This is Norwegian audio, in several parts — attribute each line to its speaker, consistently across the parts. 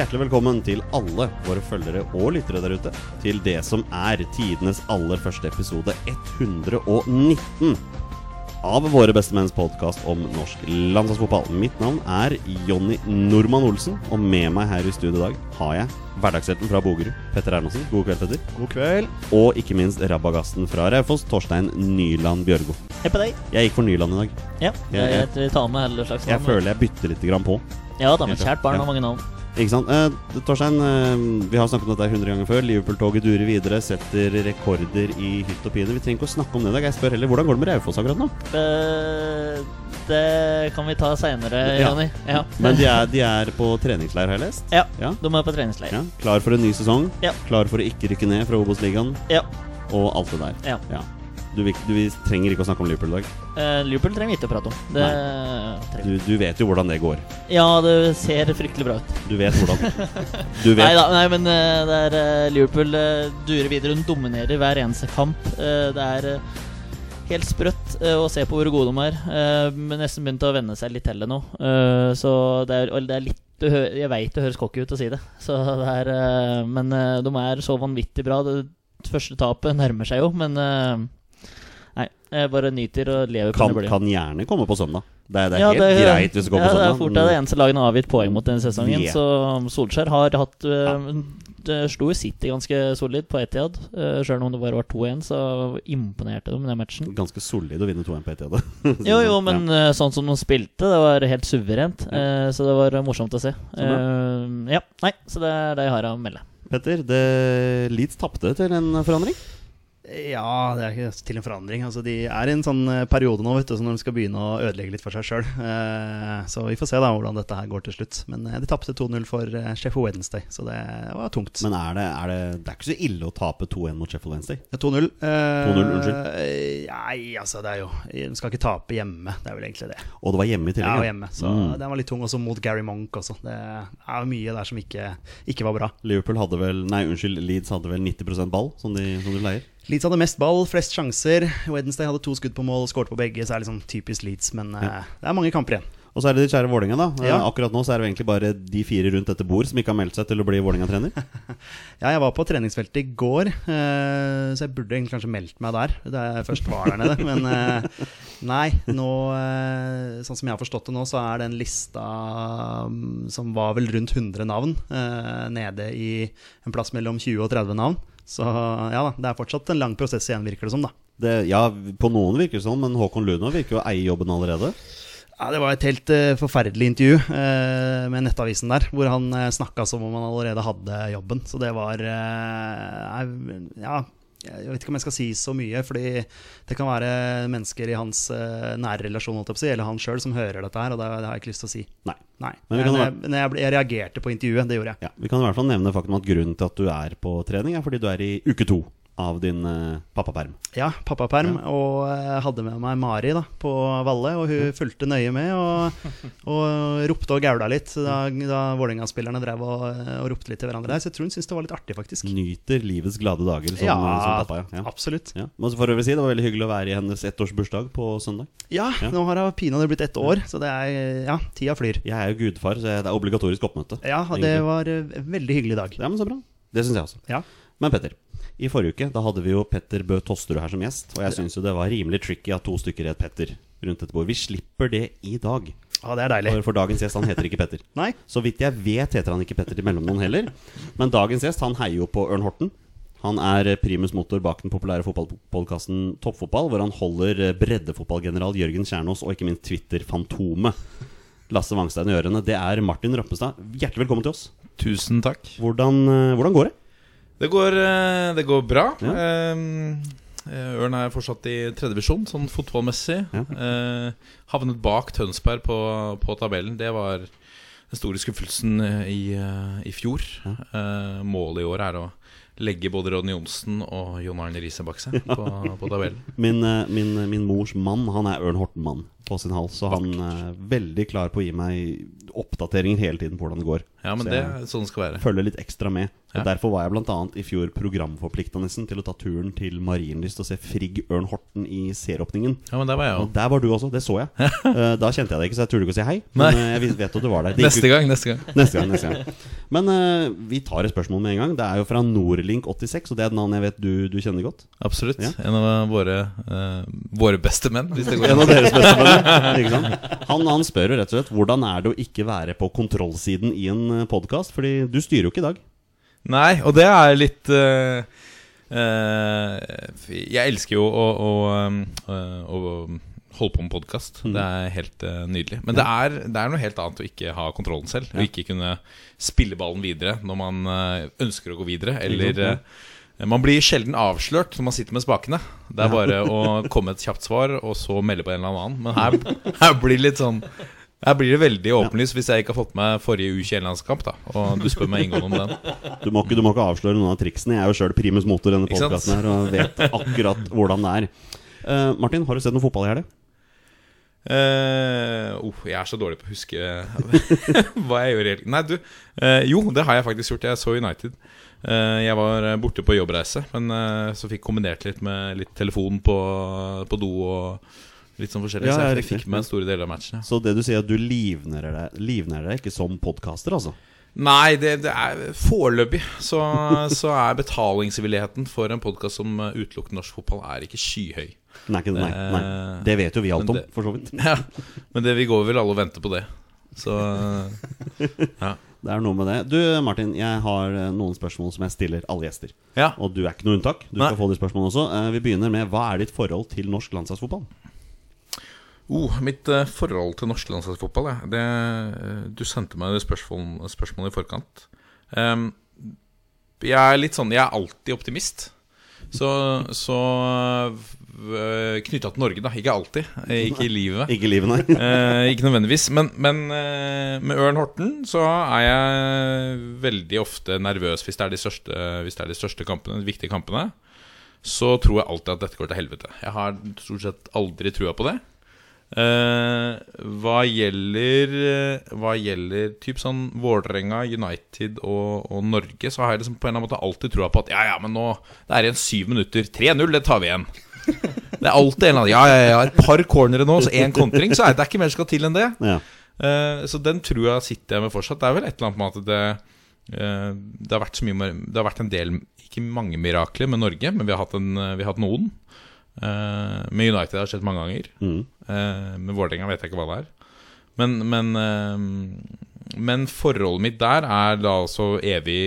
Speaker 1: hjertelig velkommen til alle våre følgere og lyttere der ute til det som er tidenes aller første episode 119 av Våre bestemenns podkast om norsk landslagsfotball. Mitt navn er Jonny Normann Olsen, og med meg her i studio i dag har jeg hverdagshelten fra Bogerud, Petter Erlandsen. God kveld, Petter.
Speaker 2: God kveld.
Speaker 1: Og ikke minst rabagasten fra Raufoss, Torstein Nyland Bjørgo.
Speaker 3: Hei på deg.
Speaker 1: Jeg gikk for Nyland i dag.
Speaker 3: Ja,
Speaker 1: Jeg-
Speaker 3: jeg, jeg tar med hele slags
Speaker 1: Jeg føler jeg bytter litt grann på.
Speaker 3: Ja da, men kjært barn har mange navn.
Speaker 1: Ikke sant? Eh, Torstein, eh, vi har snakket om dette 100 ganger før. Liverpool-toget durer videre, setter rekorder i hytt og pine. Vi trenger ikke å snakke om det i dag. Jeg spør heller, Hvordan går det med Raufoss akkurat nå?
Speaker 3: Eh, det kan vi ta seinere,
Speaker 1: Ja.
Speaker 3: Jonny. Ja.
Speaker 1: Men de er, de er på treningsleir, har jeg lest.
Speaker 3: ja.
Speaker 1: Ja.
Speaker 3: De er på treningsleir.
Speaker 1: Ja. Klar for en ny sesong.
Speaker 3: Ja.
Speaker 1: Klar for å ikke rykke ned fra Obos-ligaen
Speaker 3: Ja.
Speaker 1: og alt det der.
Speaker 3: Ja.
Speaker 1: Du, vil- du, vi trenger ikke å snakke om Liverpool i dag.
Speaker 3: Eh, Liverpool trenger vi ikke å prate om. Det.
Speaker 1: Du, du vet jo hvordan det går.
Speaker 3: Ja, det ser fryktelig bra ut.
Speaker 1: Du vet hvordan. Du
Speaker 3: Nei da, nei, men det er eh, Liverpool uh, durer videre. Hun dominerer hver eneste kamp. Det er helt sprøtt å se på hvor gode de er. Uh, men nesten begynt å venne seg litt til det nå. Så det er, det er litt Jeg veit det høres cocky ut å si det, så det er, men de er så vanvittig bra. Det første tapet nærmer seg jo, men jeg bare nyter og lever på
Speaker 1: Kan,
Speaker 3: den
Speaker 1: kan gjerne komme på søndag. Det, det er
Speaker 3: Ja,
Speaker 1: helt
Speaker 3: det-
Speaker 1: greit hvis du kommer
Speaker 3: ja,
Speaker 1: på
Speaker 3: det er fort det det eneste laget har avgitt poeng mot denne sesongen.
Speaker 1: Yeah.
Speaker 3: Så Solskjær har hatt uh, Det slo City ganske solid på Etiad. Uh, Sjøl om det bare var 2-1, så imponerte de med den matchen.
Speaker 1: Ganske solid å vinne 2-1 på Etihad.
Speaker 3: Jo, jo, men ja. sånn som de spilte, det var helt suverent.
Speaker 1: Ja.
Speaker 3: Eh, så det var morsomt å se. Eh, ja, nei, så det er det jeg har å melde.
Speaker 1: Petter, det Leeds tapte til en forandring.
Speaker 2: Ja, det er ikke til en forandring. Altså, de er i en sånn eh, periode nå vet du, så når de skal begynne å ødelegge litt for seg sjøl. så vi får se da hvordan dette her går til slutt. Men eh, de tapte 2-0 for eh, Sheffield Wednesday, så det var tungt.
Speaker 1: Men er det, er det, det er ikke så ille å tape 2-1 mot Sheffield Wednesday.
Speaker 2: 2-0. Eh,
Speaker 1: 2-0, unnskyld.
Speaker 2: Nei, altså, det er jo De skal ikke tape hjemme, det er vel egentlig det.
Speaker 1: Og det var hjemme i
Speaker 2: Ja,
Speaker 1: tillegg.
Speaker 2: og hjemme. Så
Speaker 1: Mm.
Speaker 2: den var litt tung også mot Gary Monk også. Det er mye der som ikke, ikke var bra.
Speaker 1: Liverpool hadde vel Nei, unnskyld, Leeds hadde vel 90% ball, som de, som de pleier.
Speaker 2: Leeds hadde mest ball, flest sjanser. Wednesday hadde to skudd på mål, skåret på begge. Så er det liksom typisk Leeds, men
Speaker 1: Ja.
Speaker 2: uh, det er mange kamper igjen.
Speaker 1: Og så er det de kjære Vålinga, da. Eh,
Speaker 2: Ja.
Speaker 1: Akkurat nå så er det egentlig bare de fire rundt dette bord som ikke har meldt seg til å bli Vålinga-trener.
Speaker 2: Ja, jeg var på treningsfeltet i går, eh, så jeg burde egentlig kanskje meldt meg der. Da jeg først var der nede. Men nei, nå Sånn som jeg har forstått det nå, så er den lista mm, som var vel rundt 100 navn, nede i en plass mellom 20 og 30 navn. Så ja da, det er fortsatt en lang prosess igjen, virker det som, da.
Speaker 1: Det, ja, på noen virker det sånn, men Håkon Luna virker jo å eie jobben allerede.
Speaker 2: Ja, Det var et helt uh, forferdelig intervju uh, med Nettavisen der, hvor han uh, snakka som om han allerede hadde jobben. Så det var eh, er- Ja, jeg vet ikke om jeg skal si så mye, fordi det kan være mennesker i hans uh, nære relasjon jeg eller han sjøl som hører dette her, og det, har jeg ikke lyst til å si.
Speaker 1: Nei.
Speaker 2: Nei.
Speaker 1: Men vi kan
Speaker 2: jeg, jeg, ble- jeg reagerte på intervjuet, det gjorde jeg.
Speaker 1: Ja, Vi kan i hvert fall nevne faktum at grunnen til at du er på trening, er fordi du er i uke to av din uh, pappaperm.
Speaker 2: Ja, pappaperm, og jeg hadde med meg Mari da, på Valle, og hun fulgte nøye med og, og ropte og gaula litt da, da Vålerenga-spillerne drev og, og ropte litt til hverandre. Så jeg tror hun syntes det var litt artig, faktisk.
Speaker 1: Nyter livets glade dager som,
Speaker 2: Ja,
Speaker 1: som pappa. Ja. Ja.
Speaker 2: absolutt.
Speaker 1: Ja. Men for øvrig si, Det var veldig hyggelig å være i hennes ettårsbursdag på søndag.
Speaker 2: Ja,
Speaker 1: Ja.
Speaker 2: nå har hun pinadø blitt ett år, så det er Ja, tida flyr.
Speaker 1: Jeg er jo gudfar, så det er obligatorisk oppmøte.
Speaker 2: Ja, det var en veldig hyggelig dag.
Speaker 1: Ja, men Så bra. Det syns jeg også.
Speaker 2: Ja.
Speaker 1: Men Petter, i forrige uke da hadde vi jo Petter Bø Tosterud her som gjest. Og jeg syns jo det var rimelig tricky at to stykker het Petter rundt dette bordet. Vi slipper det i dag.
Speaker 2: Ja, det er deilig.
Speaker 1: For, for dagens gjest han heter ikke Petter.
Speaker 2: Nei?
Speaker 1: Så vidt jeg vet heter han ikke Petter til mellomnavn heller. Men dagens gjest han heier jo på Ørn Horten. Han er primus motor bak den populære fotballpodkasten Toppfotball, hvor han holder breddefotballgeneral Jørgen Kjernås og ikke minst Twitter-fantomet Lasse Wangstein i ørene. Det er Martin Rappestad. Hjertelig velkommen til oss.
Speaker 4: Tusen takk.
Speaker 1: Hvordan, eh, hvordan går det?
Speaker 4: Det går, eh, det går bra.
Speaker 1: Ja.
Speaker 4: Eh, Ørn er fortsatt i tredje divisjon, sånn fotballmessig.
Speaker 1: Ja.
Speaker 4: Eh, havnet bak Tønsberg på, på tabellen. Det var den store skuffelsen i, i fjor.
Speaker 1: Ja.
Speaker 4: Eh, målet i år er å legge både Ronny Johnsen og Jon Arne Riise bak seg på, på tabellen.
Speaker 1: Min, min, min mors mann han er Ørn Horten-mann på sin hals, så han er veldig klar på å gi meg oppdateringer hele tiden på hvordan det går.
Speaker 4: Ja, men
Speaker 1: Så
Speaker 4: det sånn skal være.
Speaker 1: følger litt ekstra med. Og Derfor var jeg annet i fjor programforplikta nesten til å ta turen til Marienlyst og se Frigg Ørn Horten i seeråpningen.
Speaker 4: Ja, men der var jeg
Speaker 1: også.
Speaker 4: Og
Speaker 1: der var du også, det så jeg. uh, da kjente jeg deg ikke, så jeg turte ikke å si hei. Men eh, jeg vet at du var der.
Speaker 4: Neste gang, neste gang.
Speaker 1: Neste gang, neste gang. Men uh, vi tar et spørsmål med en gang. Det er jo fra Nordlink86, og det er et navn jeg vet du, du kjenner godt.
Speaker 4: Absolutt.
Speaker 1: Ja.
Speaker 4: En av våre, våre beste menn, hvis det går
Speaker 1: En av deres beste menn, Ikke sant? Han, han spør jo rett og slett hvordan er det å ikke være på kontrollsiden i en podkast, fordi du styrer jo ikke i dag.
Speaker 4: Nei, og det er litt uh, uh, Jeg elsker jo å, å, um, eh, å holde på med podkast. Det er helt uh, nydelig. Men det er, det er noe helt annet å ikke ha kontrollen selv. Og ikke kunne spille ballen videre når man ønsker å gå videre. Eller eh, Man blir sjelden avslørt når man sitter med spakene. Det er bare å komme et kjapt svar, og så melde på en eller annen. Men her, her blir det litt sånn her blir det veldig åpenlyst hvis jeg ikke har fått med forrige U21-landskamp. da Og du spør meg inngående om den.
Speaker 1: Du må, ikke, du må ikke avsløre noen av triksene. Jeg er jo sjøl primus motor i denne podkasten her og vet akkurat hvordan det er. Uh, Martin, har du sett noe fotball i helga?
Speaker 4: Uh, oh, jeg er så dårlig på å huske hva jeg helgen. Nei, du. Uh, jo, det har jeg faktisk gjort. Jeg så United. Uh, jeg var borte på jobbreise, men så fikk kombinert litt med litt telefon på, på do og litt sånn forskjellig.
Speaker 1: Ja,
Speaker 4: så jeg
Speaker 1: riktig.
Speaker 4: fikk med store deler av matchen. Ja.
Speaker 1: Så det du sier, at du livnærer deg, livnærer deg ikke som podkaster, altså?
Speaker 4: Nei, det, det er foreløpig så, så er betalingsvilligheten for en podkast som eh, utelukker norsk fotball, er ikke skyhøy.
Speaker 1: Nei, nei, nei.
Speaker 4: Eh,
Speaker 1: Det vet jo vi alt
Speaker 4: men
Speaker 1: om,
Speaker 4: det-
Speaker 1: for så vidt.
Speaker 4: Ja, Men det, vi går vel alle og venter på det. Så ja.
Speaker 1: Det er noe med det. Du, Martin, jeg har eh, noen spørsmål som jeg stiller alle gjester.
Speaker 4: ja.
Speaker 1: Og du er ikke noe unntak. Du skal få de spørsmålene også. Eh, Vi begynner med hva er ditt forhold til norsk landslagsfotball?
Speaker 4: Oh, mitt eh, forhold til norsk landslagsfotball ja. det, eh, Du sendte meg det spørsmål, spørsmålet i forkant. Um, jeg er litt sånn Jeg er alltid optimist. Så, så knytta til Norge, da. Ikke alltid. eh, Ikke i livet.
Speaker 1: Ikke livet, nei.
Speaker 4: Eh, ikke nødvendigvis. Men, men eh, med Ørn Horten så er jeg veldig ofte nervøs hvis det er de største, hvis det er de største kampene, de viktige kampene. Så tror jeg alltid at dette går til helvete. Jeg har stort sett aldri trua på det. Eh, hva gjelder eh, Hva gjelder typ sånn Vålerenga, United og, og Norge, så har jeg liksom på en eller annen måte alltid trua på at ja, ja, men nå Det er igjen syv minutter. 3-0, det tar vi igjen. Det er alltid en eller annen Ja, ja, ja, et par cornere nå, så én kontring, så er det ikke mer skal til enn det.
Speaker 1: Ja.
Speaker 4: Uh, så den tror jeg sitter jeg med fortsatt. Det er vel et eller annet med at det uh, Det har vært så mye Det har vært en del, ikke mange mirakler med Norge, men vi har hatt, en, vi har hatt noen. Eh, med United har det skjedd mange ganger.
Speaker 1: Mm.
Speaker 4: Uh, med Vålerenga vet jeg ikke hva det er. Men, men, uh, men forholdet mitt der er da altså evig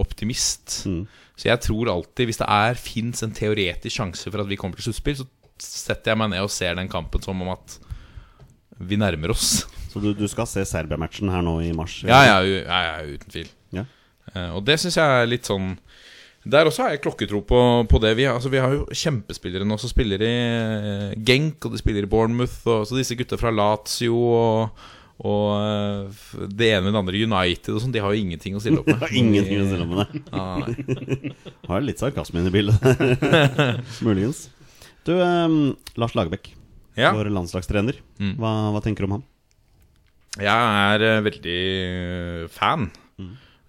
Speaker 4: optimist.
Speaker 1: Mm.
Speaker 4: Så jeg tror alltid, hvis det er fins en teoretisk sjanse for at vi kommer til sluttspill, så setter jeg meg ned og ser den kampen som om at vi nærmer oss.
Speaker 1: Så du, du skal se Serbia-matchen her nå i mars?
Speaker 4: Ja, ja, ja, ja uten tvil.
Speaker 1: Ja.
Speaker 4: Og det syns jeg er litt sånn Der også har jeg klokketro på, på det. Vi, altså, vi har jo kjempespillere nå som spiller i eh, Genk, og de spiller i Bournemouth. Og så disse gutta fra Lazio og, og eh, det ene med det andre United og sånn, de har jo ingenting å stille opp med.
Speaker 1: Ingenting å stille opp med det.
Speaker 4: Ah, nei.
Speaker 1: Har litt sarkasme inne i bildet. Muligens. Du, eh, Lars Lagerbäck,
Speaker 4: Ja.
Speaker 1: vår landslagstrener.
Speaker 4: Mm.
Speaker 1: Hva, hva tenker du om ham?
Speaker 4: Jeg er eh, veldig fan.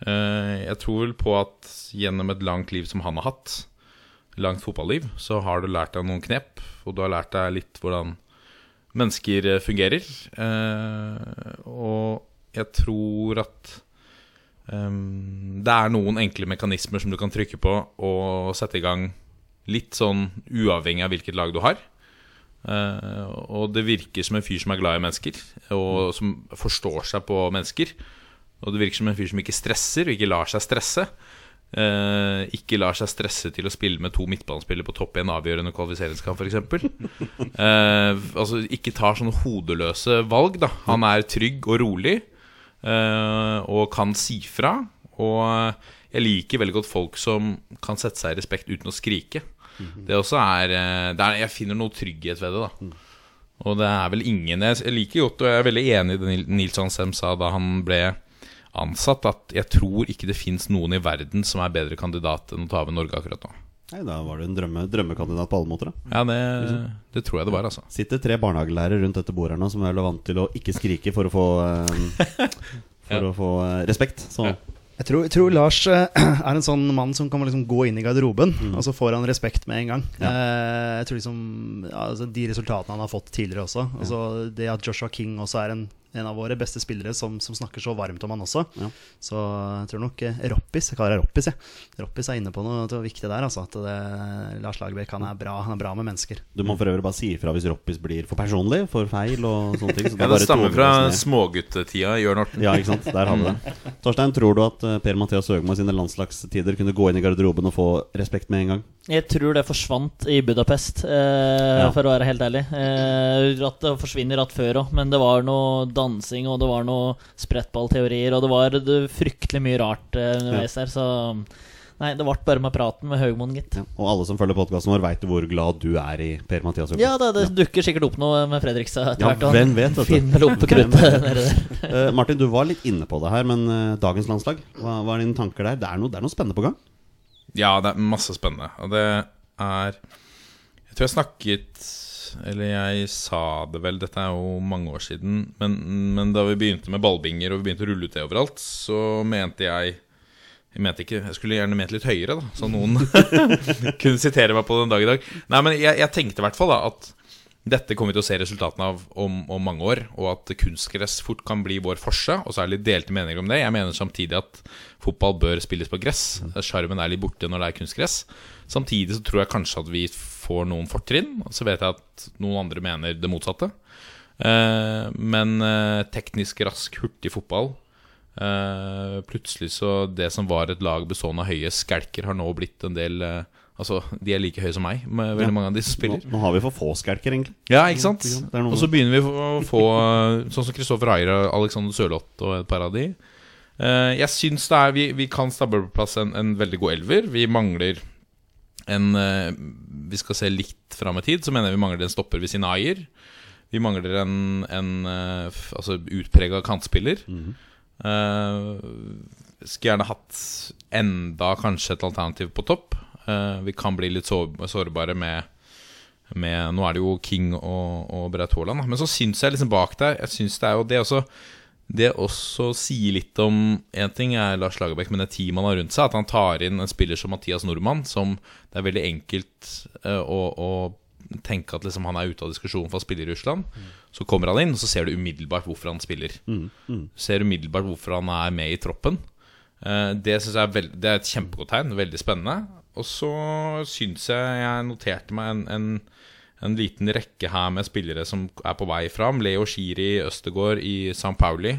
Speaker 4: Eh, jeg tror vel på at gjennom et langt liv som han har hatt, langt fotballiv, så har du lært deg noen knep, og du har lært deg litt hvordan mennesker eh, fungerer. Eh, og jeg tror at ehm, det er noen enkle mekanismer som du kan trykke på og sette i gang litt sånn uavhengig av hvilket lag du har. Og det virker som en fyr som er glad i mennesker, og som forstår seg på mennesker. Og det virker som en fyr som ikke stresser, og ikke lar seg stresse. Eh, ikke lar seg stresse til å spille med to midtbanespillere på topp i en avgjørende kvalifiseringskamp, f.eks. Uh, altså ikke tar sånne hodeløse valg, da. Han er trygg og rolig, eh, og kan si fra. Og jeg liker veldig godt folk som kan sette seg i respekt uten å skrike. Det også er, eh, det er Jeg finner noe trygghet ved det, da. Og det er vel ingen Jeg liker godt, og jeg er veldig enig i det Nil- Nils Hansem sa da han ble ansatt, at jeg tror ikke det fins noen i verden som er bedre kandidat enn å ta over Norge akkurat nå.
Speaker 1: Nei, Da var du en drømme, drømmekandidat på alle måter. da
Speaker 4: Ja, det, det tror jeg det var, altså.
Speaker 1: Sitter tre barnehagelærere rundt dette bordet her nå som er vant til å ikke skrike for å få eh, For
Speaker 4: Ja.
Speaker 1: å få eh, respekt. Så
Speaker 4: Ja.
Speaker 2: Jeg tror, jeg tror Lars eh, er en sånn mann som kan liksom gå inn i garderoben, og så får han respekt med en gang. Ja. jeg tror liksom altså De resultatene han har fått tidligere også. Altså Det at Joshua King også er en, en av våre beste spillere som, som snakker så varmt om han også.
Speaker 1: Ja.
Speaker 2: Så jeg tror nok eh, Roppis Jeg kaller det Roppis, jeg. Roppis er inne på noe, noe viktig der. Altså, at det, Lars Lagerbäck han er bra Han er bra med mennesker.
Speaker 1: Du må for øvrig bare si ifra hvis Roppis blir for personlig, for feil og sånne ting. Så
Speaker 4: Ja, det stammer fra småguttetida i Jørn Horten.
Speaker 1: Ja, ikke sant. Der har vi det. Torstein, tror du at eh, Per-Mathias Høgmo i sine landslagstider kunne gå inn i garderoben og få respekt med en gang?
Speaker 3: Jeg tror det forsvant i Budapest, eh,
Speaker 1: Ja.
Speaker 3: for å være helt ærlig. Eh, at det forsvinner rett før òg, men det var noe dansing og det var noe sprettballteorier, og det var det, fryktelig mye rart eh, underveis her, så Nei, det ble bare med praten med Haugmoen, gitt.
Speaker 1: Ja. Og alle som følger podkasten vår, veit hvor glad du er i Per-Mathias Høgmo.
Speaker 3: Ja, det, det dukker sikkert opp noe med Fredrikstad etter
Speaker 1: Ja,
Speaker 3: hvert.
Speaker 1: hvem vet, vet.
Speaker 3: Finner opp på kruttet.
Speaker 1: Eh, Martin, du var litt inne på det her, men uh, dagens landslag, hva, hva er dine tanker der? Det er, noe, det er noe spennende på gang?
Speaker 4: Ja, det er masse spennende. Og det er Jeg tror jeg snakket Eller jeg sa det vel, dette er jo mange år siden. Men, men da vi begynte med ballbinger og vi begynte å rulle ut det overalt, så mente jeg jeg mente ikke, jeg skulle gjerne ment litt høyere, da så noen kunne sitere meg på den dag i dag. Nei, men jeg, jeg tenkte i hvert fall da at dette kommer vi til å se resultatene av om, om mange år, og at kunstgress fort kan bli vår forse. Og så er det litt delte meninger om det. Jeg mener samtidig at fotball bør spilles på gress. Sjarmen er litt borte når det er kunstgress. Samtidig så tror jeg kanskje at vi får noen fortrinn. Og så vet jeg at noen andre mener det motsatte. Eh, men eh, teknisk rask, hurtig fotball eh, Plutselig så Det som var et lag bestående av høye skelker, har nå blitt en del Altså, de er like høye som meg, med veldig
Speaker 1: Ja.
Speaker 4: mange av de som
Speaker 1: Nå,
Speaker 4: spiller.
Speaker 1: nå har vi for få skelker, egentlig.
Speaker 4: Ja, ikke sant? Og så begynner vi å få sånn som Kristoffer Ayer og Alexander Sørloth og et par av de. Jeg syns det er Vi, vi kan stable på plass en, en veldig god elver. Vi mangler en eh, Vi skal se litt fram i tid, så mener jeg vi mangler en stopper ved sin eier. Vi mangler en, en eh, altså utprega kantspiller. Eh, skulle gjerne hatt enda kanskje et alternativ på topp. Uh, vi kan bli litt sår, sårbare med med, Nå er det jo King og, og Braut Haaland, men så syns jeg liksom bak der Jeg synes det er jo det også Det også sier litt om En ting er Lars Lagerbäck, men det teamet han har rundt seg. At han tar inn en spiller som Mathias Nordmann, som det er veldig enkelt eh, å, å tenke at liksom han er ute av diskusjonen for å spille i Russland. Så kommer han inn, og så ser du umiddelbart hvorfor han spiller. Ser umiddelbart hvorfor han er med i troppen. Eh, Det synes jeg er, veld, det er et kjempegodt tegn. Veldig spennende. Og så syns jeg jeg noterte meg en, en, en liten rekke her med spillere som er på vei fram. Leo Schiri Østegård i St. Pauli.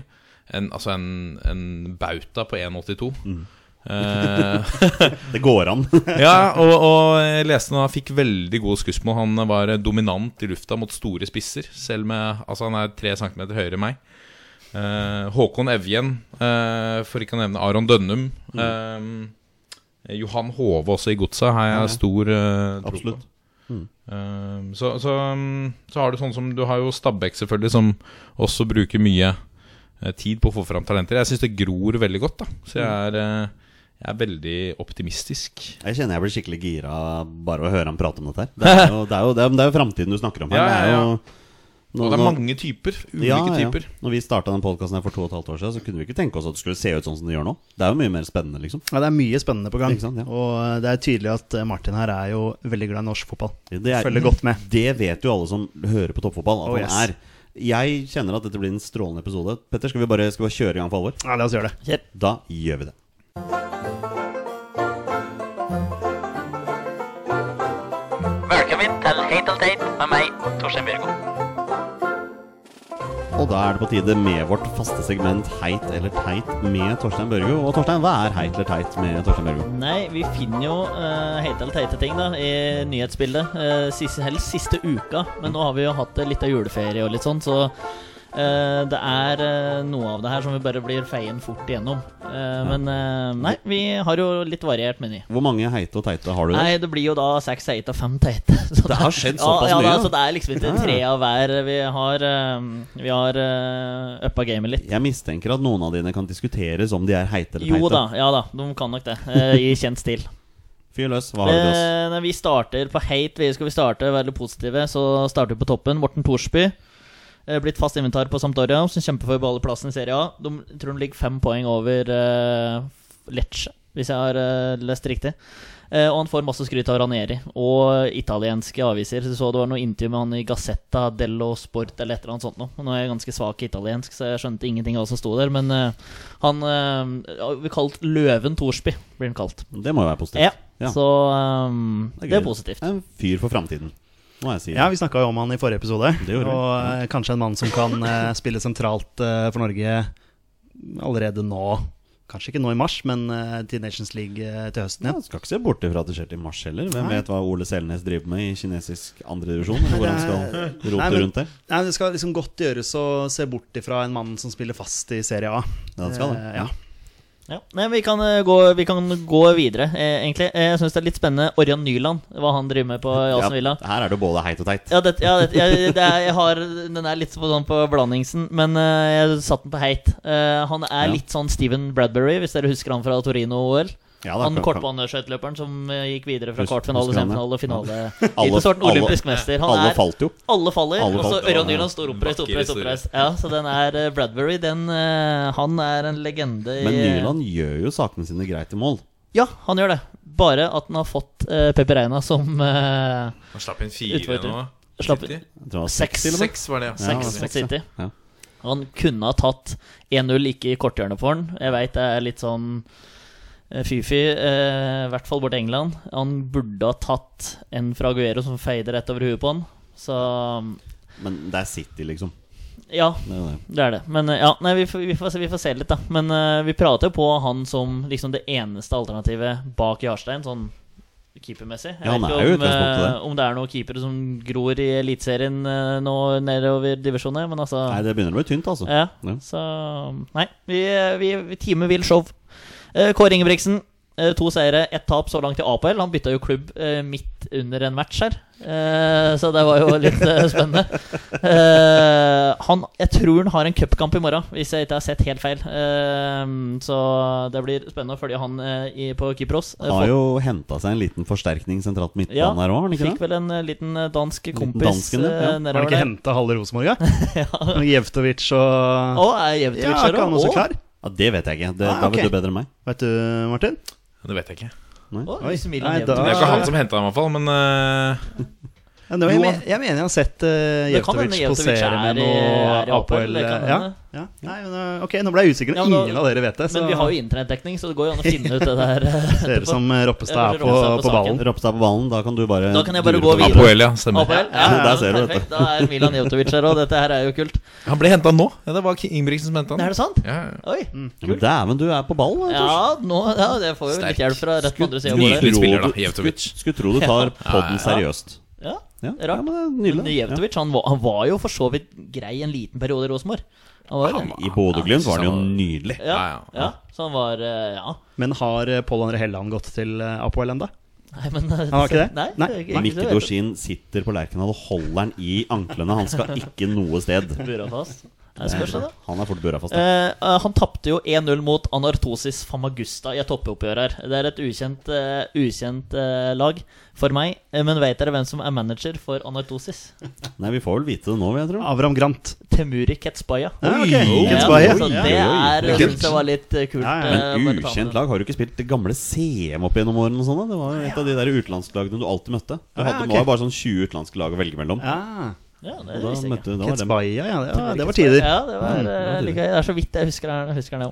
Speaker 4: En, altså en, en bauta på 1,82. Mm.
Speaker 1: Det går an.
Speaker 4: ja, og, og jeg leste han fikk veldig gode skussmål. Han var dominant i lufta mot store spisser, selv med Altså, han er tre centimeter høyere enn meg. Eh, Håkon Evjen, eh, for ikke å nevne Aron Dønnum. Eh, Johan Hove også i Godset har jeg stor eh, tro på.
Speaker 1: Absolutt.
Speaker 4: Eh, så, så, mm, så har du sånn som Du har jo Stabæk, selvfølgelig, som også bruker mye eh, tid på å få fram talenter. Jeg syns det gror veldig godt, da. Så jeg er, uh, jeg er veldig optimistisk.
Speaker 1: Jeg kjenner jeg blir skikkelig gira bare å høre ham prate om dette her. Det er jo, det er jo, det er, det er jo framtiden du snakker om her.
Speaker 4: Ja, ja,
Speaker 1: Det
Speaker 4: ja.
Speaker 1: Nå-
Speaker 4: Og det er
Speaker 1: nå-
Speaker 4: mange typer. Ulike
Speaker 1: ja, ja.
Speaker 4: typer.
Speaker 1: Når vi starta den podkasten for to og et halvt år siden, så kunne vi ikke tenke oss at det skulle se ut sånn som det gjør nå. Det er jo mye mer spennende, liksom.
Speaker 2: Ja, det er mye spennende på gang.
Speaker 1: Ikke sant, ja.
Speaker 2: Og eh, det er tydelig at eh, Martin her er jo veldig glad i norsk fotball.
Speaker 1: Det er-
Speaker 2: Følger godt med.
Speaker 1: Det vet jo alle som hører på toppfotball at
Speaker 2: Oh,
Speaker 1: han
Speaker 2: yes.
Speaker 1: er. Jeg kjenner at dette blir en strålende episode. Petter, skal vi bare, skal vi bare kjøre i gang for alvor?
Speaker 2: Ja, la oss gjøre det.
Speaker 3: Kjør.
Speaker 1: Da gjør vi det.
Speaker 5: Velkommen til Heit og teit med meg, Torstein Bjørgo.
Speaker 1: Og da er det på tide med vårt faste segment Heit eller teit med Torstein Børgo. Og Torstein, hva er heit eller teit med Torstein Børgo?
Speaker 3: Nei, vi finner jo uh, heite eller teite ting da i nyhetsbildet. Uh, siste, helst siste uka. Men nå har vi jo hatt eh, litt av juleferie og litt sånn, så eh, det er eh, noe av det her som vi bare blir feien fort igjennom. Eh, Men eh, nei, vi har jo litt variert meny.
Speaker 1: Hvor mange heite og teite har du?
Speaker 3: Nei, det blir jo da seks heite og fem teite. Så
Speaker 1: Det har skjedd såpass
Speaker 3: ja,
Speaker 1: mye,
Speaker 3: Ja,
Speaker 1: da.
Speaker 3: så det er liksom ikke tre av hver. Vi har, vi har uppa gamet litt.
Speaker 1: Jeg mistenker at noen av dine kan diskuteres om de er heite eller teite.
Speaker 3: Jo da, ja da, de kan nok det. eh, I kjent stil.
Speaker 1: Fyr løs. Hva har du til oss?
Speaker 3: Eh, vi starter på heit. vi skal vi starte veldig positive, så starter vi på toppen. Morten Thorsby. Eh, blitt fast inventar på Sampdoria, som kjemper for å beholde plassen i Serie A. De tror de ligger fem poeng over eh, Lecce, hvis jeg har eh, lest riktig. Og han får masse skryt av Ranieri og italienske aviser. Så, så det var noe intervju med han i Gazzetta dello Sport eller et eller annet sånt noe. Nå er jeg ganske svak i italiensk, så jeg skjønte ingenting av hva som sto der. Men uh, han ja, blir kalt Løven Thorsby, blir han kalt.
Speaker 1: Det må jo være positivt.
Speaker 3: Ja,
Speaker 1: Ja.
Speaker 3: så um,
Speaker 1: Det er
Speaker 3: det er positivt.
Speaker 1: En fyr for framtiden, må jeg si.
Speaker 2: Ja, vi snakka jo om han i forrige episode. Og eh, kanskje en mann som kan eh, spille sentralt eh, for Norge allerede nå. Kanskje ikke nå i mars, men til Nations League til høsten.
Speaker 1: Ja,
Speaker 2: Ja.
Speaker 1: skal ikke se bort ifra at det skjer til mars heller. Hvem
Speaker 2: Nei.
Speaker 1: vet hva Ole Selnes driver med i kinesisk andredivisjon? Hvor han skal rote
Speaker 2: Nei, men-
Speaker 1: rundt det.
Speaker 2: Nei, Det skal liksom godt gjøres å se bort ifra en mann som spiller fast i Serie A.
Speaker 1: Ja, det skal det.
Speaker 2: Eh, ja.
Speaker 3: Ja. Nei, vi, kan, eh, gå, vi kan gå videre, eh, egentlig. Eh, Jeg syns det er litt spennende Orjan Nyland, hva han driver med på Aston Villa.
Speaker 1: Ja, her er det både heit og teit.
Speaker 3: Ja, det, ja det, jeg, det er, jeg har, den er litt på, sånn på blandingsen, men eh, jeg satte den på heit. Eh, han er litt sånn Steven Bradbury, hvis dere husker han fra Torino-OL.
Speaker 1: Ja,
Speaker 3: Han kortbaneskøyteløperen som eh, gikk videre fra kvartfinale, semifinale finale.
Speaker 1: Alle- alle-
Speaker 3: olympisk mester. Han
Speaker 1: Alle
Speaker 3: er,
Speaker 1: falt jo.
Speaker 3: alle faller,
Speaker 1: Alle
Speaker 3: og så. Ørjan Nyland står oppreist, oppreist, oppreist. Ja, så den er eh, Bradbury. Den, eh, han er en legende i
Speaker 1: Men Nyland gjør jo sakene sine greit i mål.
Speaker 3: Ja, han gjør det. Bare at han har fått uh, Pepe Reina som uh,
Speaker 4: Han slapp inn fire
Speaker 3: Utfordrer.
Speaker 4: nå.
Speaker 3: Slapp-
Speaker 1: inn
Speaker 3: Seks.
Speaker 4: Seks var det, ja.
Speaker 3: Seks
Speaker 1: seks,
Speaker 3: mot. City.
Speaker 1: Ja.
Speaker 3: Han kunne ha tatt 1-0 ikke i korthjørnet for han. Jeg veit det er litt sånn eh, fy-fy, eh, i hvert fall borti England. Han burde ha tatt en fra Aguero som feider rett over huet på han. Så
Speaker 1: Men det er City, liksom.
Speaker 3: ja,
Speaker 1: Det er det.
Speaker 3: det er det. Men eh, ja, nei, vi, får, vi, får, se- vi får se litt, da. Men uh, vi prater jo på han som liksom det eneste alternativet bak Jarstein, sånn keepermessig. Jeg
Speaker 1: Ja,
Speaker 3: vet ikke om,
Speaker 1: det.
Speaker 3: om det er noen keepere som gror i Eliteserien uh, nå nedover divisjonene, men altså
Speaker 1: Nei, det begynner å bli tynt, altså.
Speaker 3: Ja,
Speaker 1: Ja.
Speaker 3: så Nei, vi, vi, vi teamet vil show. Eh, Kåre Ingebrigtsen, eh, to seire, ett tap så langt i APL. Han bytta jo klubb eh, midt under en match her, eh, så det var jo litt spennende. Eh, han, jeg tror han har en cupkamp i morgen, hvis jeg ikke har sett helt feil. Så det blir spennende å følge han på Kypros. Han
Speaker 1: Har jo henta seg en liten forsterkning sentralt midtbane
Speaker 3: Ja,
Speaker 1: her òg, har han ikke
Speaker 3: Fikk vel en liten dansk kompis
Speaker 1: dansken, ja.
Speaker 3: nedover
Speaker 1: der.
Speaker 2: Har han ikke henta halve Rosenborg, da?
Speaker 3: Ja.
Speaker 2: Jevtovic og
Speaker 3: Å, er Jevtovic
Speaker 2: Ja,
Speaker 3: her
Speaker 2: er
Speaker 1: Ja, Det vet jeg ikke. Det,
Speaker 2: Ah,
Speaker 1: Da
Speaker 2: ok.
Speaker 1: vet du bedre enn meg.
Speaker 2: Vet du, Martin?
Speaker 4: Det vet jeg ikke.
Speaker 1: Nei?
Speaker 2: Oi. Nei, da-
Speaker 4: Det er ikke han som henta dem, i hvert fall. Men eh,
Speaker 2: Ja, det var, jeg, men, jeg mener jeg har sett uh, Jevtovic posere med noe
Speaker 3: det kan
Speaker 2: Ja, ja. Nei, men, uh, ok, nå ble jeg usikker.
Speaker 3: Ja, men
Speaker 2: Ingen av dere vet det. Så
Speaker 3: Men vi har jo internettdekning, så det går jo an å finne ut det der. eh,
Speaker 2: ser ut som Roppestad er på,
Speaker 3: på
Speaker 2: på ballen.
Speaker 1: Roppestad på ballen, da kan du bare
Speaker 3: Da kan jeg bare gå videre.
Speaker 4: Apoel, ja. Stemmer.
Speaker 3: APL?
Speaker 1: Ja, der ser du,
Speaker 3: dette. Da er Milan Jevtovic her òg. Dette her er jo kult.
Speaker 4: Han ble henta nå. Ja, det var Ingebrigtsen som henta
Speaker 3: Er det sant?
Speaker 4: Ja, ja.
Speaker 3: Oi.
Speaker 1: mm. Men dæven, du er på ballen.
Speaker 3: Ja, nå, ja, det får jo litt hjelp fra rett på andre sida av bordet.
Speaker 1: Skulle, skulle tro du tar podden seriøst.
Speaker 3: Ja,
Speaker 1: Ja,
Speaker 3: rart.
Speaker 1: ja, men.
Speaker 3: Jevtovic han, var- han var jo for så vidt grei en liten periode i Rosenborg. Han.
Speaker 1: I Bodø-Glimt var det jo nydelig.
Speaker 3: Ja,
Speaker 4: Ja, ja.
Speaker 3: ja, så han var eh, Ja.
Speaker 2: Men har uh, Pål André Helland gått til uh, Apoel ennå?
Speaker 3: Nei, men Han
Speaker 2: har ikke det?
Speaker 3: Nei,
Speaker 2: Nei.
Speaker 3: nei.
Speaker 1: Mikke. Dorsin sitter på Lerkendal og holder han i anklene. Han skal ikke noe sted.
Speaker 3: Bura spørs det, da.
Speaker 1: Han er fort bura fast. da.
Speaker 3: Eh, eh, han tapte jo 1-0 mot Anartosis Famagusta i et toppoppgjør her. Det er et ukjent, uh, ukjent uh, lag for meg. Men vet dere hvem som er manager for Anartosis?
Speaker 1: Nei, vi får vel vite det nå, jeg tror.
Speaker 2: Avram Grant.
Speaker 3: Temuri Ketsbaya.
Speaker 2: Ja,
Speaker 3: så det er
Speaker 1: oi.
Speaker 3: Det var litt kult.
Speaker 2: Ja, ja.
Speaker 1: Men ukjent lag, har du ikke spilt det gamle CM opp gjennom årene? og sånn. Det var et av de der utenlandslagene du alltid møtte. Du hadde ja, okay. bare sånn 20 utenlandske lag å velge mellom.
Speaker 2: Ja.
Speaker 3: Ja, det
Speaker 1: Og da
Speaker 3: visste jeg ikke.
Speaker 1: møtte da var
Speaker 2: ja. Det, ja, det var tider.
Speaker 3: Ja, det var
Speaker 1: Mm, det
Speaker 3: eh,
Speaker 1: var tider.
Speaker 3: Det er så vidt jeg husker, det. husker det.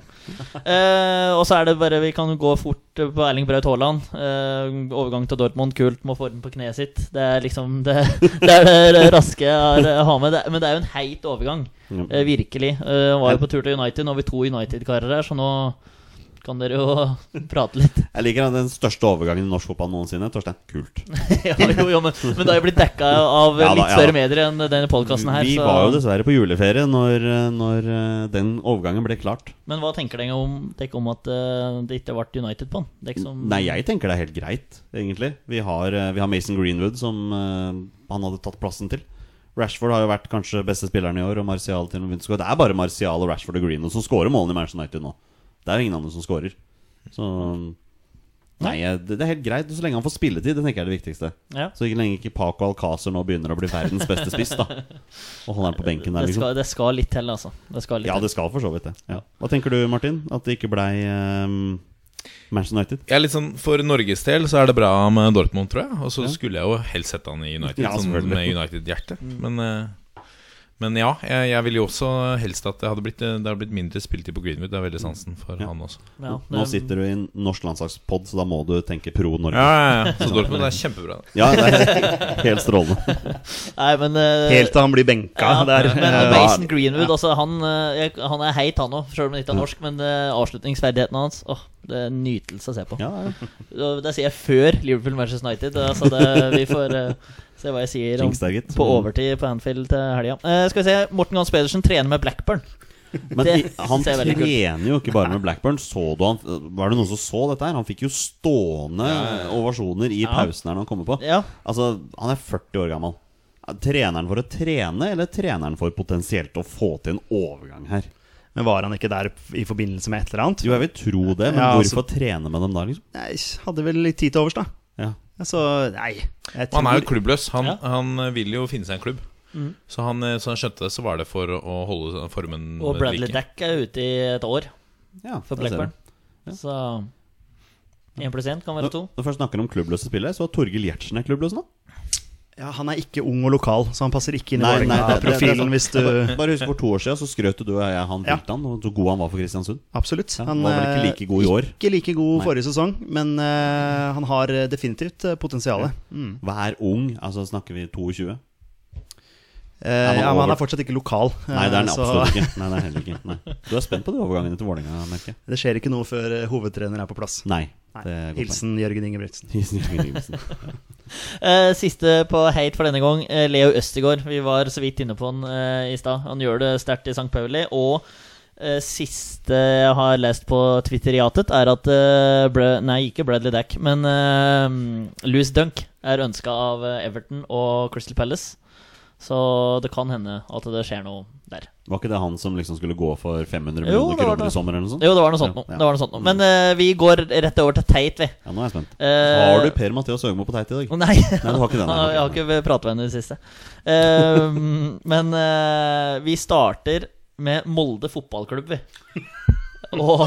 Speaker 3: Eh, og så er det bare Vi kan gå fort på Erling Braut Haaland. Uh, overgang til Dortmund, kult. Må få den på kneet sitt. Det er liksom det, det er det raske jeg har, eh, med. Det, men det er jo en heit overgang. Eh, virkelig. Uh, var jo på tur til United. Nå har vi to United-karer her, så nå kan dere jo prate litt.
Speaker 1: Jeg liker den største overgangen i norsk fotball noensinne. Torstein, kult.
Speaker 3: ja, jo, jo, men, men da har jeg blitt dekka av
Speaker 1: Ja da,
Speaker 3: litt større
Speaker 1: ja,
Speaker 3: medier enn denne podkasten her.
Speaker 1: Vi
Speaker 3: så-
Speaker 1: var jo dessverre på juleferie når, når eh, den overgangen ble klart.
Speaker 3: Men hva tenker dere om, dere om at eh, det ikke ble United på den? Som,
Speaker 1: Nei, jeg tenker det er helt greit, egentlig. Vi har, eh, vi har Mason Greenwood, som han hadde tatt plassen til. Rashford har jo vært kanskje beste spilleren i år, og Martial til og med. Det er bare Martial og Rashford og Greenwood som skårer målene i Manchester United nå. Det er jo ingen andre som scorer. Så Nei, det det er helt greit. Så lenge han får spilletid, det tenker jeg er det viktigste.
Speaker 3: Ja.
Speaker 1: Så ikke lenge ikke Paco Alcázar nå begynner å bli verdens beste spiss, da. Og han er på benken der,
Speaker 3: det,
Speaker 1: liksom.
Speaker 3: skal, det skal litt til, altså. Det skal litt
Speaker 1: Ja, det skal for så vidt det. Ja. Hva tenker du, Martin? At det ikke blei um, Manchester United.
Speaker 4: Ja, er litt sånn, For Norges del så er det bra med Dortmund, tror jeg. Og så skulle jeg jo helst sett han i United,
Speaker 1: Ja,
Speaker 4: sånn med United-hjerte. Men, eh, men ja, jeg, jeg ville jo også helst at det hadde blitt, det hadde blitt mindre spilletid på Greenwood. Det er veldig sansen for
Speaker 1: Ja.
Speaker 4: han også.
Speaker 3: Ja,
Speaker 1: Nå sitter du i en norsk landslagspod, så da må du tenke pro Norge.
Speaker 4: Ja, ja, ja. Så Dortmund er kjempebra.
Speaker 1: Ja, det er helt strålende.
Speaker 3: Nei, men uh...
Speaker 2: Helt til han blir benka
Speaker 3: ja,
Speaker 2: der.
Speaker 3: Men
Speaker 2: Eh,
Speaker 3: Mason Greenwood, altså, han, eh, han er heit, han òg, selv om han ikke er norsk. Men avslutningsferdigheten hans Åh, det er en nytelse å se på.
Speaker 1: Ja, ja.
Speaker 3: Det sier jeg før Liverpool-Manchester United. Altså det, vi får se hva jeg sier om, på overtid på Anfield til helga. Eh, skal vi se, Morten Gans Pedersen trener med Blackburn.
Speaker 1: Men
Speaker 3: Det
Speaker 1: han
Speaker 3: kult.
Speaker 1: trener jo ikke bare med Blackburn. Så du han, var det noen som så dette her? Han fikk jo stående ovasjoner i
Speaker 3: Ja.
Speaker 1: pausen her når han kommer på.
Speaker 3: Ja,
Speaker 1: Altså, han er 40 år gammel. Treneren for å trene, eller treneren for potensielt å få til en overgang her?
Speaker 2: Men var han ikke der i forbindelse med et eller annet?
Speaker 1: Jo, jeg vil tro det, men
Speaker 2: Ja, altså-
Speaker 1: hvorfor trene med dem da, liksom?
Speaker 2: Nei, hadde vel litt tid til overs, da.
Speaker 1: Ja.
Speaker 2: Altså, nei. Jeg
Speaker 4: Han er jo klubbløs. Han,
Speaker 3: Ja.
Speaker 4: han vil jo finne seg en klubb. Så han, eh, så han skjønte det, så var det for å holde formen
Speaker 3: Og Bradley
Speaker 4: like.
Speaker 3: Dack er ute i et år
Speaker 1: ja
Speaker 3: for Blackburn. Ja. Så én pluss én kan være to.
Speaker 1: Når når først snakker om klubbløse spillere, så er Torgill Gjertsen er klubbløs nå.
Speaker 2: Ja, Han er ikke ung og lokal, så han passer ikke inn i
Speaker 1: er
Speaker 2: Vålerenga-profilen. hvis du
Speaker 1: Bare husk for to år siden så skrøt du og jeg han
Speaker 2: Ja.
Speaker 1: Viltan, og så god han var for Kristiansund.
Speaker 2: Absolutt.
Speaker 1: Ja,
Speaker 2: Han
Speaker 1: var vel ikke
Speaker 2: eh,
Speaker 1: like god i år.
Speaker 2: Ikke like god
Speaker 1: Nei.
Speaker 2: forrige sesong, men uh, han har eh, definitivt potensial. Mm.
Speaker 1: Hver ung, altså snakker vi 22?
Speaker 2: Eh,
Speaker 1: man
Speaker 2: ja, men han er fortsatt ikke lokal.
Speaker 1: Nei, det er han
Speaker 2: eh, så
Speaker 1: absolutt ikke. Nei, det er heller ikke. Nei. Du er spent på de overgangene til Vålerenga, merker jeg.
Speaker 2: Det skjer ikke noe før eh, hovedtrener er på plass.
Speaker 1: Nei. Er.
Speaker 2: Hilsen Jørgen Ingebrigtsen.
Speaker 1: Hilsen Jørgen Ingebrigtsen.
Speaker 3: Eh, siste på hate for denne gang. Leo Østegård. Vi var så vidt inne på han i stad. Han gjør det sterkt i St. Pauli. Og siste jeg har lest på Twitteriatet, er at Nei, ikke Bradley Dack, men uh, Louis Dunk er ønska av Everton og Crystal Palace. Så det kan hende at det skjer noe der.
Speaker 1: Var ikke det han som liksom skulle gå for 500 millioner kroner i sommer, eller noe sånt?
Speaker 3: Jo, det var noe sånt
Speaker 1: Ja, ja.
Speaker 3: Det var noe sånt noe. Men uh, vi går rett over til Teit, vi.
Speaker 1: Ja, nå er jeg spent.
Speaker 3: Uh,
Speaker 1: Har du Per Mathias Høgmo på teit i dag?
Speaker 3: Nei,
Speaker 1: Nei, du har ikke den.
Speaker 3: jeg har ikke pratet med henne i det siste. Uh, men eh, vi starter med Molde fotballklubb, vi. og,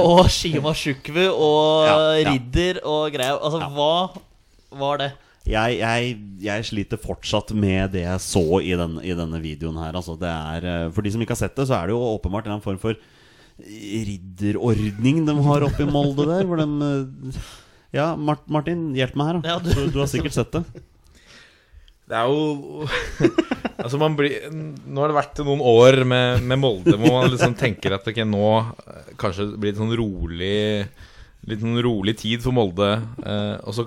Speaker 3: og Shima Sjukvu og
Speaker 1: ja.
Speaker 3: Ridder og greier. Altså, hva var det?
Speaker 1: Jeg, jeg, jeg sliter fortsatt med det jeg så i, den, i denne videoen her. Altså, det er, eh, for de som ikke har sett det, så er det jo åpenbart en form for ridderordning de har oppe i Molde der. Hvor de eh, Ja, Martin, hjelp meg her, da.
Speaker 3: Ja, du-
Speaker 1: du, du har sikkert sett det.
Speaker 4: Det er jo Altså man blir Nå har det vært noen år med, med Molde hvor man liksom tenker at okay, nå eh, kanskje blir det sånn rolig Litt sånn rolig tid for Molde. Eh, og, så,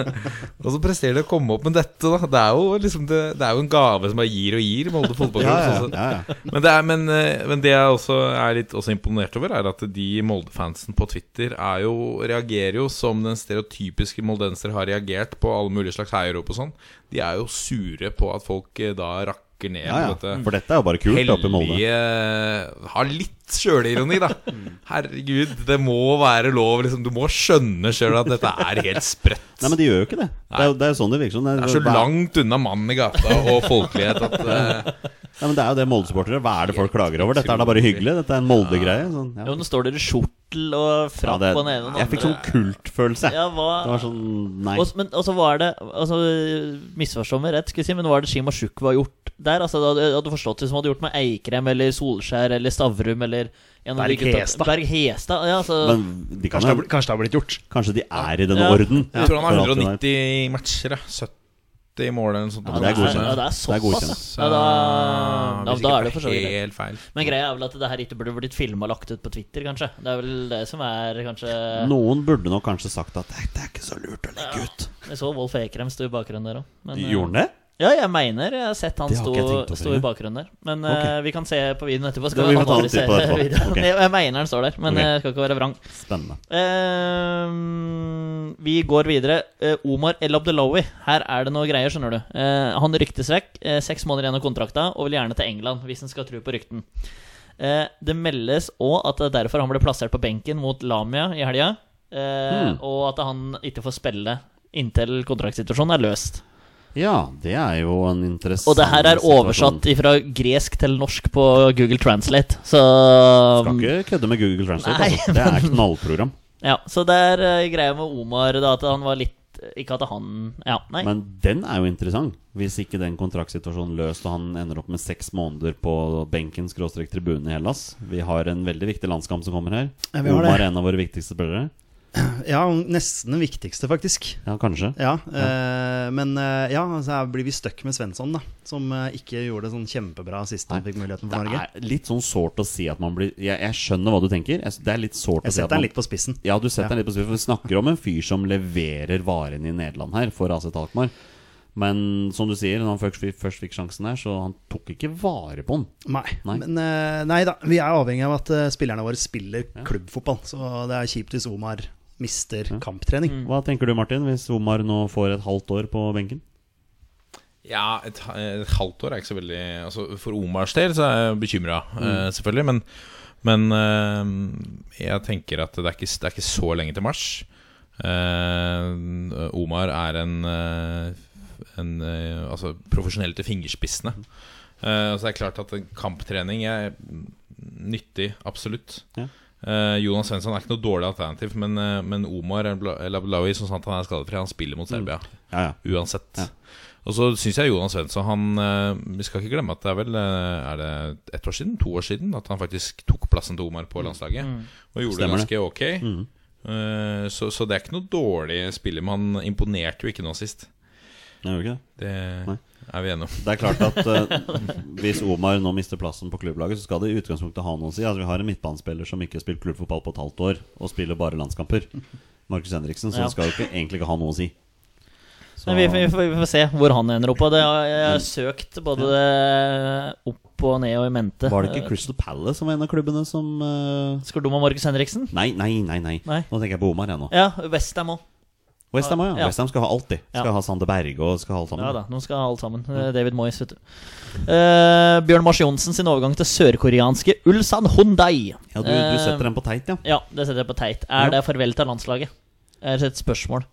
Speaker 4: og så presterer de å komme opp med dette, da. Det er jo liksom det, det er jo en gave som bare gir og gir, Molde fotballklubb.
Speaker 1: Ja, ja,
Speaker 4: sånn
Speaker 1: ja.
Speaker 4: Men det, er, men, eh, men det jeg også er litt også imponert over, er at de Molde-fansen på Twitter er jo, reagerer jo som den stereotypiske moldenser har reagert på alle mulige slags heiarop og sånn. De er jo sure på at folk da da rakker ned
Speaker 1: ja,
Speaker 4: på
Speaker 1: ja.
Speaker 4: dette.
Speaker 1: For dette er jo bare kult oppe i Molde.
Speaker 4: Har litt sjølironi, da. Herregud, det må være lov. Liksom. Du må skjønne sjøl at dette er helt sprøtt.
Speaker 1: Nei, men de gjør jo ikke det. Det er, jo- det er sånn det virker som.
Speaker 4: Det er så langt unna mannen i gata og folkelighet at eh,
Speaker 1: ja, men Det er jo det Molde-supportere. Hva er det folk klager over? Dette er da bare hyggelig. Dette er en Molde-greie. Sånn, ja.
Speaker 3: Jo, nå står dere skjortel og frakk
Speaker 1: ja,
Speaker 3: på den ene og den andre.
Speaker 1: Jeg fikk sånn kultfølelse.
Speaker 3: Ja, hva...
Speaker 1: Det var sånn, nei
Speaker 3: Og men, altså, også var det altså, Misforstå meg rett, skal jeg si, men hva er det Shima Shukwa har gjort der? Altså, det hadde, du forstått det som hadde gjort med Eikrem eller Solskjær eller Stavrum eller
Speaker 2: Berg Hestad.
Speaker 3: Berg Hestad ja, altså.
Speaker 1: Men de kan,
Speaker 2: kanskje, det, kanskje, det har blitt gjort.
Speaker 1: Kanskje de er i denne
Speaker 3: ja.
Speaker 1: orden.
Speaker 4: Jeg tror han har 190 matcher. 70 i mål eller noe sånt.
Speaker 1: Ja, det er godkjent.
Speaker 3: Ja, det er
Speaker 1: godkjent
Speaker 3: så, ja. Da, da,
Speaker 4: da
Speaker 3: er det for så vidt
Speaker 4: helt feil.
Speaker 3: Men greia er vel at det her ikke burde blitt filma og lagt ut på Twitter, kanskje. Det er vel det som er kanskje
Speaker 1: Noen burde nok kanskje sagt at det, er ikke så lurt å legge ut.
Speaker 3: Jeg så Wolf Ekrem stå i bakgrunnen der òg.
Speaker 1: Gjorde han det?
Speaker 3: Ja, jeg mener jeg har sett han
Speaker 1: Det har
Speaker 3: stå,
Speaker 1: ikke jeg tenkt over,
Speaker 3: stå i bakgrunnen der. Men
Speaker 1: Ok.
Speaker 3: eh, vi kan se på videoen etterpå. Skal
Speaker 1: vi
Speaker 3: vi
Speaker 1: må ta en titt på det etterpå.
Speaker 3: videoen.
Speaker 1: Ok.
Speaker 3: Jeg, jeg mener han står der, men
Speaker 1: Ok.
Speaker 3: jeg skal ikke være vrang.
Speaker 1: Spennende.
Speaker 3: Ehm, vi går videre. Eh, Omar El Abdelowi. Her er det noe greier, skjønner du. Eh, han ryktes vekk. eh, seks måneder igjen av kontrakta, og vil gjerne til England, hvis en skal tro på rykten. Eh, det meldes òg at det er derfor han ble plassert på benken mot Lamia i helga. Eh,
Speaker 1: Hmm.
Speaker 3: Og at han ikke får spille inntil kontraktsituasjonen er løst.
Speaker 1: Ja, det er jo en interessant
Speaker 3: Og det her er oversatt fra gresk til norsk på Google Translate, så
Speaker 1: Skal ikke kødde med Google Translate.
Speaker 3: Nei,
Speaker 1: altså. Det er knallprogram.
Speaker 3: Ja, så det er eh, greia med Omar da, at han var litt Ikke at han Ja, nei.
Speaker 1: Men den er jo interessant. Hvis ikke den kontraktsituasjonen løst, og han ender opp med seks måneder på benken skråstrek tribune i Hellas. Vi har en veldig viktig landskamp som kommer her.
Speaker 2: Ja,
Speaker 1: Omar er en av våre viktigste spillere.
Speaker 2: Ja, nesten den viktigste, faktisk.
Speaker 1: Ja, kanskje.
Speaker 2: Ja, eh, Men eh, ja, så blir vi stuck med Svensson, da. Som eh, ikke gjorde det sånn kjempebra sist han fikk muligheten
Speaker 1: Det
Speaker 2: for Norge.
Speaker 1: er litt sånn sårt å si at man blir Jeg, jeg skjønner hva du tenker. Jeg, det er litt sårt å si at
Speaker 2: setter
Speaker 1: deg
Speaker 2: den litt på spissen.
Speaker 1: Ja, du setter
Speaker 2: Ja.
Speaker 1: den litt på spissen. For vi snakker om en fyr som leverer varene i Nederland her for AC Talkmar. Men som du sier, når han først, først fikk sjansen her, så han tok ikke vare på den.
Speaker 2: Nei.
Speaker 1: Nei.
Speaker 2: Men eh, nei da, vi er avhengig av at spillerne våre spiller klubbfotball. Så det er kjipt hvis Omar mister kamptrening.
Speaker 1: Hva tenker du, Martin, hvis Omar nå får et halvt år på benken?
Speaker 4: Ja, et, et halvt år er ikke så veldig altså, For Omars del så er jeg bekymra, selvfølgelig. Men, men eh, jeg tenker at det er, ikke, det er ikke så lenge til mars. Eh, Omar er en, eh, en eh, Altså profesjonell til fingerspissene. Eh, så det er klart at kamptrening er nyttig, absolutt.
Speaker 1: Ja.
Speaker 4: Eh, Jonas Svensson er ikke noe dårlig alternativ, men, eh, men Omar Ablaoui, som sant han er skadefri, han spiller mot Serbia
Speaker 1: Ja, ja.
Speaker 4: uansett.
Speaker 1: Ja.
Speaker 4: Og så syns jeg Jonas Svensson han, eh, Vi skal ikke glemme at det er vel Er det ett år siden? To år siden at han faktisk tok plassen til Omar på landslaget. Og gjorde
Speaker 1: Stemmer
Speaker 4: det ganske ok.
Speaker 1: Mm.
Speaker 4: Eh, så, så det er ikke noe dårlig spiller, men han imponerte jo ikke nå sist.
Speaker 1: Jeg gjør ikke det.
Speaker 4: Det
Speaker 1: Nei.
Speaker 4: er vi enige om.
Speaker 1: Det er klart at uh, hvis Omar nå mister plassen på klubblaget, så skal det i utgangspunktet ha noe å si. Altså, vi har en midtbanespiller som ikke har spilt klubbfotball på et halvt år, og spiller bare landskamper. Markus Henriksen. Så
Speaker 3: Ja.
Speaker 1: skal jo ikke, egentlig ikke ha noe å si. Så,
Speaker 3: vi, vi, får- vi får se hvor han ender opp. Det, jeg har søkt både opp og ned og i mente.
Speaker 1: var det ikke Crystal Palace som var en av klubbene som uh...
Speaker 3: Skal du med Markus Henriksen?
Speaker 1: Nei, nei, nei. nei.
Speaker 3: Nei.
Speaker 1: Nå tenker jeg på Omar, jeg nå.
Speaker 3: Ja, Westham òg.
Speaker 1: Westham òg, ja.
Speaker 3: Ja.
Speaker 1: Westham skal ha alt, de. Skal
Speaker 3: Ja.
Speaker 1: ha Sander Berge og skal ha alt sammen.
Speaker 3: Ja da, nå skal ha alt sammen. Eh, David Moyes, vet du. Uh, Bjørn Mars Johnsen sin overgang til sørkoreanske Ulsan Hyundai.
Speaker 1: Ja, du, du setter den på teit, ja.
Speaker 3: Ja, det setter jeg på teit. Er det farvel til landslaget? Det er et spørsmål.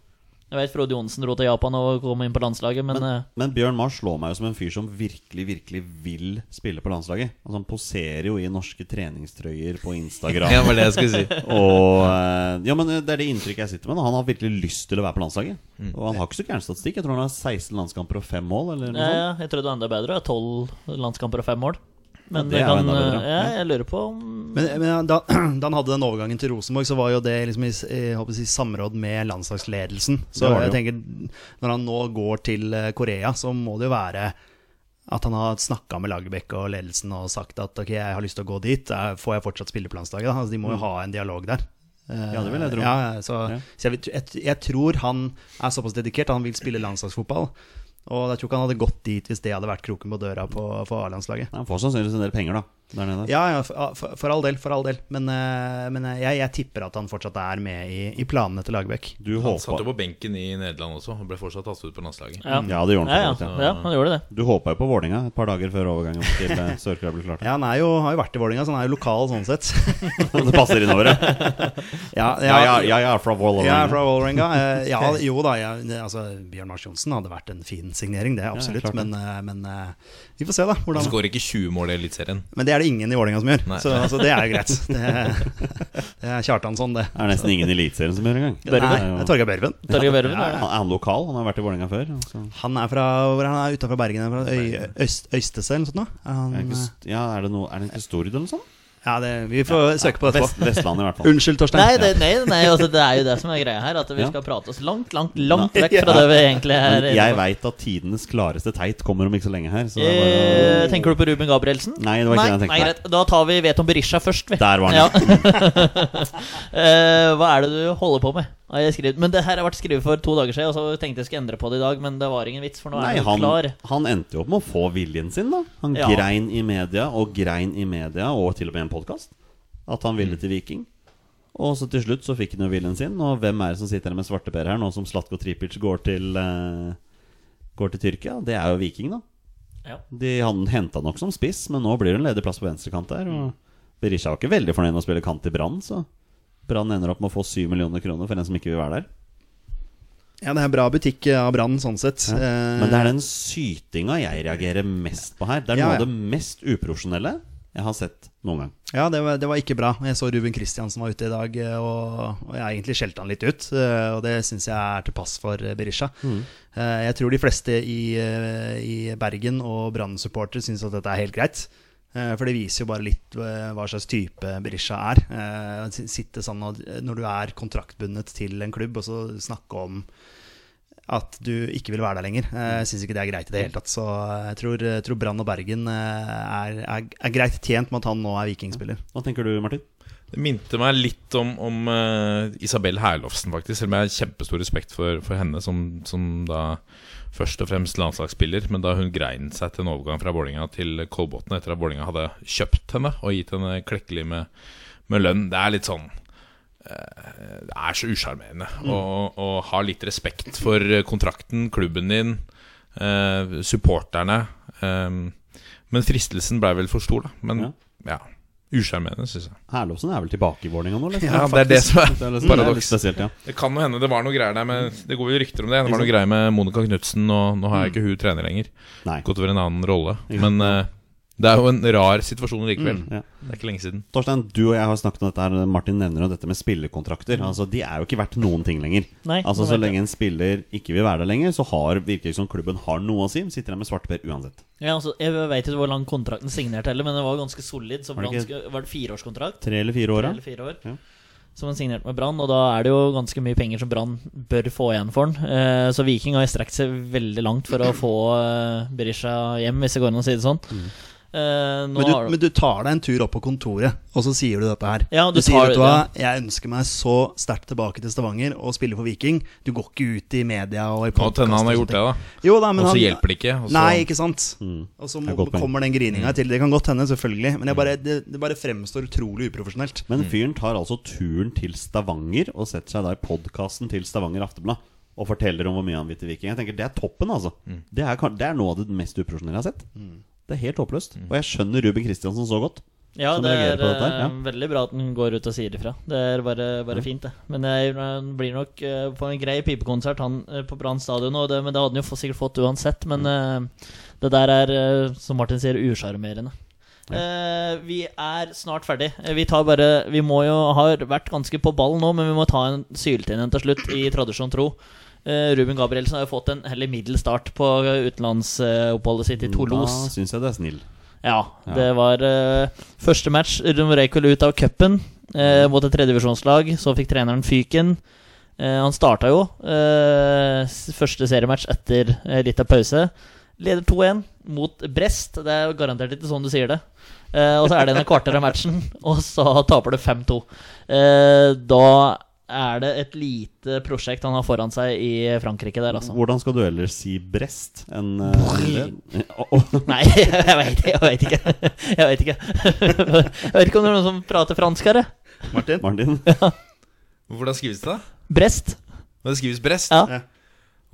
Speaker 3: Jeg vet Frode Johnsen dro til Japan og kom inn på landslaget, men, eh,
Speaker 1: Men Bjørn Mars slår meg jo som en fyr som virkelig virkelig vil spille på landslaget. Altså Han poserer jo i norske treningstrøyer på Instagram.
Speaker 4: Ja, det var det jeg skulle si.
Speaker 1: Og eh, Ja, men Det er det inntrykket jeg sitter med. da. Han har virkelig lyst til å være på landslaget. Og han har ikke så gæren statistikk. Jeg tror han har 16 landskamper og 5 mål. Eller noe
Speaker 3: ja,
Speaker 1: sånt.
Speaker 3: ja, jeg trodde det var enda bedre. 12 landskamper og 5 mål. Men
Speaker 1: det
Speaker 3: det kan, ja, jeg lurer på om
Speaker 2: Men, men da, da han hadde den overgangen til Rosenborg, så var jo det liksom i, i samråd med landslagsledelsen. Så
Speaker 1: Det det
Speaker 2: jeg tenker når han nå går til eh, Korea, så må det jo være at han har snakka med Lagerbäck og ledelsen og sagt at ok, jeg har lyst til å gå dit. eh, Får jeg fortsatt spille på landslaget? da? Altså, de må jo ha en dialog der. Eh,
Speaker 1: Mm. Ja, det vil jeg tro.
Speaker 2: Ja, ja, så
Speaker 1: Ja.
Speaker 2: så jeg, jeg, jeg tror han er såpass dedikert at han vil spille landslagsfotball. Og jeg tror ikke han hadde gått dit hvis det hadde vært kroken på døra på, for A-landslaget.
Speaker 1: Han får sannsynligvis en del penger, da. Der nede.
Speaker 2: Ja, ja, for, for, all del. For all del. Men, eh, men eh, jeg, jeg tipper at han fortsatt er med i, i planene til Lagerbäck.
Speaker 1: Du
Speaker 4: Han satt jo på benken i Nederland også. Han ble fortsatt tatt ut på landslaget.
Speaker 3: Ja,
Speaker 1: Ja, det gjorde han
Speaker 3: ja.
Speaker 1: for så vidt, ja.
Speaker 3: ja, han gjorde det.
Speaker 1: Du håpa jo på Vålinga et par dager før overgangen til eh, Sør-Korea ble klart.
Speaker 2: Ja, han er jo, har jo vært i Vålinga, så han er jo lokal sånn sett.
Speaker 1: det passer innover, ja.
Speaker 2: ja,
Speaker 1: Ja, ja, ja, ja, fra Vålerenga.
Speaker 2: Jeg er fra Vålerenga. Ja, jo da. Jeg, altså, Bjørn Mars Johnsen hadde vært en fin signering, det. Absolutt. men, men vi får se, da.
Speaker 4: Han
Speaker 2: Hvordan.
Speaker 4: skårer ikke 20 mål i Eliteserien.
Speaker 2: Men det er det ingen i Vålerenga som gjør,
Speaker 4: Nei.
Speaker 2: så altså, det er jo greit. Det, det er Kjartansson, det.
Speaker 1: Det er nesten ingen i Eliteserien som gjør engang.
Speaker 2: Nei,
Speaker 1: Det er
Speaker 2: Torgeir Børven.
Speaker 3: Ja, Børven.
Speaker 1: Ja,
Speaker 3: er
Speaker 1: han er han lokal? Han har vært i Vålerenga før. Altså.
Speaker 2: Han er fra hvor han er utenfor Bergen? Fra Øy, Øst, Øystese eller noe sånt? Han,
Speaker 1: Er ikke, ja, er det, noe, er det ikke Stord eller noe sånt?
Speaker 2: Ja, det, vi får søke på det
Speaker 1: Vest. Vestlandet, i hvert fall.
Speaker 2: Unnskyld, Torstein.
Speaker 3: Nei, det, nei, nei altså, det er jo det som er greia her. At vi
Speaker 1: Ja.
Speaker 3: skal prate oss langt, langt, langt vekk fra det vi egentlig er
Speaker 1: Men jeg veit at tidenes klareste teit kommer om ikke så lenge her. Så det
Speaker 3: Eh,
Speaker 1: bare
Speaker 3: tenker du på Ruben Gabrielsen?
Speaker 1: Nei, det var ikke
Speaker 3: nei,
Speaker 1: det jeg tenkte.
Speaker 3: Nei, greit. Da tar vi Veton Berisha først, vi.
Speaker 1: Der var
Speaker 3: Ja.
Speaker 1: den.
Speaker 3: Eh, hva er det du holder på med? Men det her har vært skrevet for to dager siden, og så tenkte jeg skulle endre på det i dag, men det var ingen vits, for nå er
Speaker 1: han,
Speaker 3: klar.
Speaker 1: han endte jo opp med å få viljen sin, da. Han
Speaker 3: Ja.
Speaker 1: grein i media og grein i media, og til og med i en podkast, at han
Speaker 3: Mm.
Speaker 1: ville til Viking. Og så til slutt så fikk han jo viljen sin, og hvem er det som sitter her med svarteper her nå som Slatko Tripic går til uh, Går til Tyrkia? Det er jo Viking, da.
Speaker 3: Ja.
Speaker 1: De han henta nok som spiss, men nå blir det en ledig plass på venstrekant der. Og Berisha var ikke veldig fornøyd med å spille kant i Brann, så Brann ender opp med å få 7 millioner kroner for en som ikke vil være der.
Speaker 2: Ja, det er bra butikk av Brann, sånn sett.
Speaker 1: Ja.
Speaker 2: Eh,
Speaker 1: Men det er den sytinga jeg reagerer mest på her. Det er noe
Speaker 2: ja.
Speaker 1: av det mest uprofesjonelle jeg har sett noen gang.
Speaker 2: Ja, det var, det var ikke bra. Jeg så Ruben Kristiansen var ute i dag, eh, og, og jeg egentlig skjelte han litt ut. eh, Og det syns jeg er til pass for eh, Berisha. Mm. Jeg tror de fleste i, eh, i Bergen og Brann-supportere syns at dette er helt greit. Eh, For det viser jo bare litt eh, hva slags type Berisha er. Eh, Sitte sånn Når du er kontraktbundet til en klubb, og så snakke om at du ikke vil være der lenger. Jeg syns ikke det er greit i det hele tatt. Så jeg tror, tror Brann og Bergen er, er, er greit tjent med at han nå er vikingspiller.
Speaker 1: Hva tenker du, Martin?
Speaker 4: Det minte meg litt om, om uh, Isabel Herlofsen, faktisk. Selv om jeg har kjempestor respekt for, for henne som, som da først og fremst landslagsspiller. Men da hun grein seg til en overgang fra Vålerenga til Kolbotn etter at Vålerenga hadde kjøpt henne og gitt henne klekkelig med, med lønn, det er litt sånn uh, Det er så usjarmerende å ha litt respekt for kontrakten, klubben din, uh, supporterne. Um, men fristelsen ble vel for stor, da. Men
Speaker 1: Ja.
Speaker 4: ja, usjarmerende, syns jeg.
Speaker 1: Herlovsen er vel tilbake i Vålerenga nå? liksom?
Speaker 4: Ja, det er det som er
Speaker 1: Det er
Speaker 4: paradoks.
Speaker 1: spesielt, ja.
Speaker 4: Det kan jo hende det var noe greier der med Det går jo rykter om det. Det var noe greier med Monica Knutsen, og nå har jeg ikke hun trener lenger.
Speaker 1: Nei.
Speaker 4: Gått over en annen rolle. Men eh, det er jo en rar situasjon likevel.
Speaker 1: Ja.
Speaker 4: Det er ikke lenge siden.
Speaker 1: Torstein, du og jeg har snakket om dette her Martin nevner jo dette med spillekontrakter. Altså, De er jo ikke verdt noen ting lenger.
Speaker 3: Nei,
Speaker 1: altså Så lenge en spiller ikke vil være der lenger, så har, virker det som klubben har noe å si. Sitter der med svarteper uansett.
Speaker 3: Ja, altså, jeg vet ikke hvor lang kontrakten signerte heller, men det var ganske solid. Så
Speaker 1: Var det
Speaker 3: ganske, var det fireårskontrakt?
Speaker 1: Tre eller fire år,
Speaker 3: Tre eller fire år.
Speaker 1: Ja.
Speaker 3: Som han signerte med Brann, og da er det jo ganske mye penger som Brann bør få igjen for han. Eh, så Viking har strekt seg veldig langt for å få eh, Berisha hjem, hvis det går an å si det sånn. Eh, nå
Speaker 2: Men du,
Speaker 3: har
Speaker 2: men du tar deg en tur opp på kontoret, og så sier du dette her.
Speaker 3: Ja,
Speaker 2: du,
Speaker 3: du
Speaker 2: sier
Speaker 3: tar-
Speaker 2: vet du hva, jeg ønsker meg så sterkt tilbake til Stavanger og spille for Viking. Du går ikke ut i media og i
Speaker 4: podkast.
Speaker 2: podcast
Speaker 4: han har gjort det, da.
Speaker 2: Jo da, men
Speaker 4: Og så
Speaker 2: han-
Speaker 4: hjelper det ikke. Også...
Speaker 2: Nei, ikke sant.
Speaker 1: Mm.
Speaker 2: Og så
Speaker 1: er
Speaker 2: må, kommer den grininga til. Det kan godt hende, selvfølgelig. Men jeg bare, det, det bare fremstår utrolig uprofesjonelt.
Speaker 1: Men fyren tar altså turen til Stavanger og setter seg da i podkasten til Stavanger Aftenblad og forteller om hvor mye han vil til Viking. Jeg tenker Det er toppen, altså. Det, er, det er noe av det mest uprofesjonelle jeg har sett. Det er helt håpløst. Og jeg skjønner Ruben Kristiansen så godt.
Speaker 3: Ja, det er
Speaker 1: ja.
Speaker 3: eh, veldig bra at han går ut og sier ifra. Det er bare, bare fint, det. Men han blir nok eh, på en grei pipekonsert han eh, på Brann stadion, det, men det hadde han jo sikkert fått uansett. Men
Speaker 1: Mm.
Speaker 3: det der er, som Martin sier, usjarmerende. Eh, vi er snart ferdig. Vi tar bare Vi må jo har vært ganske på ball nå, men vi må ta en syltinn til slutt, i tradisjon tro. Eh, Ruben Gabrielsen har jo fått en heller middels start på utenlandsoppholdet sitt i Toulouse.
Speaker 1: Da syns jeg det er snill.
Speaker 3: Ja,
Speaker 1: Ja.
Speaker 3: det var eh, første match. De røyk ut av cupen eh, mot et tredjevisjonslag. Så fikk treneren fyken. Eh, han starta jo eh, første seriematch etter eh, litt av pause. Leder 2-1 mot Brest. Det er jo garantert ikke sånn du sier det. Og så er det en kvarter av matchen, og så taper du 5-2. Eh, da er det et lite prosjekt han har foran seg i Frankrike der, altså.
Speaker 1: Hvordan skal du ellers si Brest enn eh,
Speaker 3: Nei, jeg veit ikke. Jeg vet ikke. Jeg vet ikke om det er noen som prater fransk her. jeg.
Speaker 2: Martin?
Speaker 1: Martin?
Speaker 4: Hvordan skrives det, da?
Speaker 3: Brest.
Speaker 4: Det skrives Brest?
Speaker 3: Ja.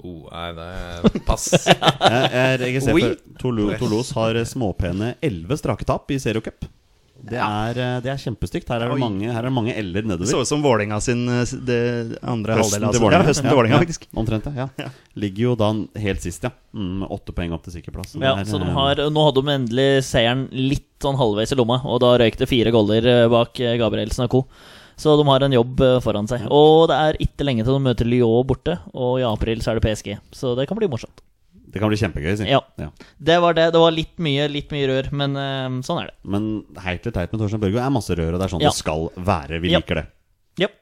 Speaker 4: Oh, nei, det er pass.
Speaker 1: Jeg, jeg registrerer
Speaker 3: Oui.
Speaker 1: Toulouse, Toulouse har småpene elleve strake tap i seriecup. Det, er, eh, det er kjempestygt. Her er det mange, her er det mange eller nedover.
Speaker 2: Det så ut som Vålinga sin eh, det andre
Speaker 1: Høsten
Speaker 2: halvdel. Altså.
Speaker 1: Vålerenga.
Speaker 2: Ja, høsten til Vålinga, faktisk.
Speaker 1: Omtrent, ja. ja. Ligger jo da helt sist, ja. Mm, åtte poeng opp til sikker plass.
Speaker 3: Ja, så de
Speaker 1: eh,
Speaker 3: har, Nå hadde de endelig seieren litt sånn halvveis i lomma, og da røyk det fire goller bak Gabrielsen og co. Så de har en jobb foran seg. Og det er ikke lenge til de møter Lyon borte, og i april så er det PSG. Så det kan bli morsomt.
Speaker 1: Det kan bli kjempegøy, si.
Speaker 3: Ja. Det var det. Det var litt mye, litt mye rør, men eh, sånn er det.
Speaker 1: Men heit eller teit med Torstein Børgo er masse rør, og det er sånn
Speaker 3: Ja.
Speaker 1: det skal være. Vi
Speaker 3: Ja.
Speaker 1: liker det.
Speaker 3: Yep.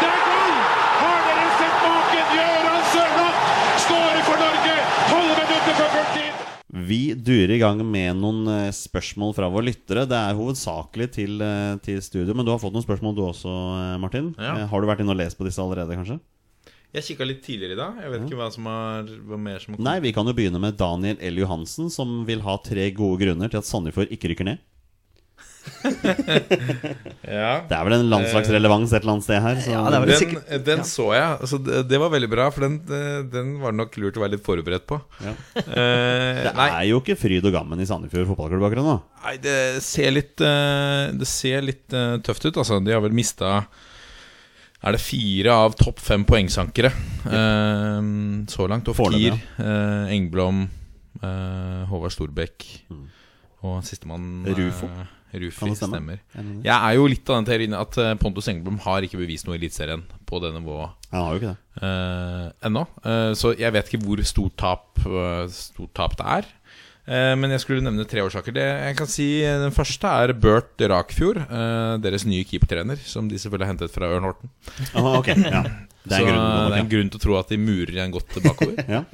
Speaker 6: Det er goal! Har dere sett maken? Gøran Sørloth skårer for Norge! Tolv minutter før fulltid!
Speaker 1: Vi durer i gang med noen eh, spørsmål fra våre lyttere. Det er hovedsakelig til, eh, til studio, men du har fått noen spørsmål du også, eh, Martin.
Speaker 4: Ja.
Speaker 1: Eh, Har du vært inne og lest på disse allerede, kanskje?
Speaker 4: Jeg kikka litt tidligere i dag. Jeg vet ikke hva som er hva mer som
Speaker 1: Nei, vi kan jo begynne med Daniel L. Johansen, som vil ha tre gode grunner til at Sandefjord ikke rykker ned.
Speaker 4: Ja.
Speaker 1: Det er vel en landslagsrelevans et eller annet sted her. Så
Speaker 2: Ja,
Speaker 4: Den, den så jeg. Altså, det, det var veldig bra, for den, eh, den var det nok lurt å være litt forberedt på.
Speaker 1: Ja.
Speaker 4: Eh,
Speaker 1: det
Speaker 4: nei,
Speaker 1: er jo ikke fryd og gammen i Sandefjord fotballklubb akkurat nå.
Speaker 4: nei, det ser litt uh, Det ser litt uh, tøft ut, altså. De har vel mista Er det fire av topp fem poengsankere eh, så langt? Og Fikir, eh, Engblom, eh, Håvard Storbekk
Speaker 1: Mm.
Speaker 4: Og sistemann
Speaker 1: Rufo?
Speaker 4: eh, Rufi,
Speaker 1: stemme?
Speaker 4: stemmer. Jeg er jo litt av den teorien at Pontus Engblom har ikke bevist noe i Eliteserien på det nivået
Speaker 1: Han har jo ikke det.
Speaker 4: eh, ennå. Eh, så jeg vet ikke hvor stort tap, stort tap det er. Eh, men jeg skulle nevne tre årsaker. Det jeg kan si eh, Den første er Bert Rakfjord, eh, deres nye keepertrener, som de selvfølgelig har hentet fra Ørn Horten.
Speaker 1: Oh, okay. ja. Det er
Speaker 4: så det er en grunn til å tro at de murer igjen godt tilbakeover.
Speaker 1: Ja.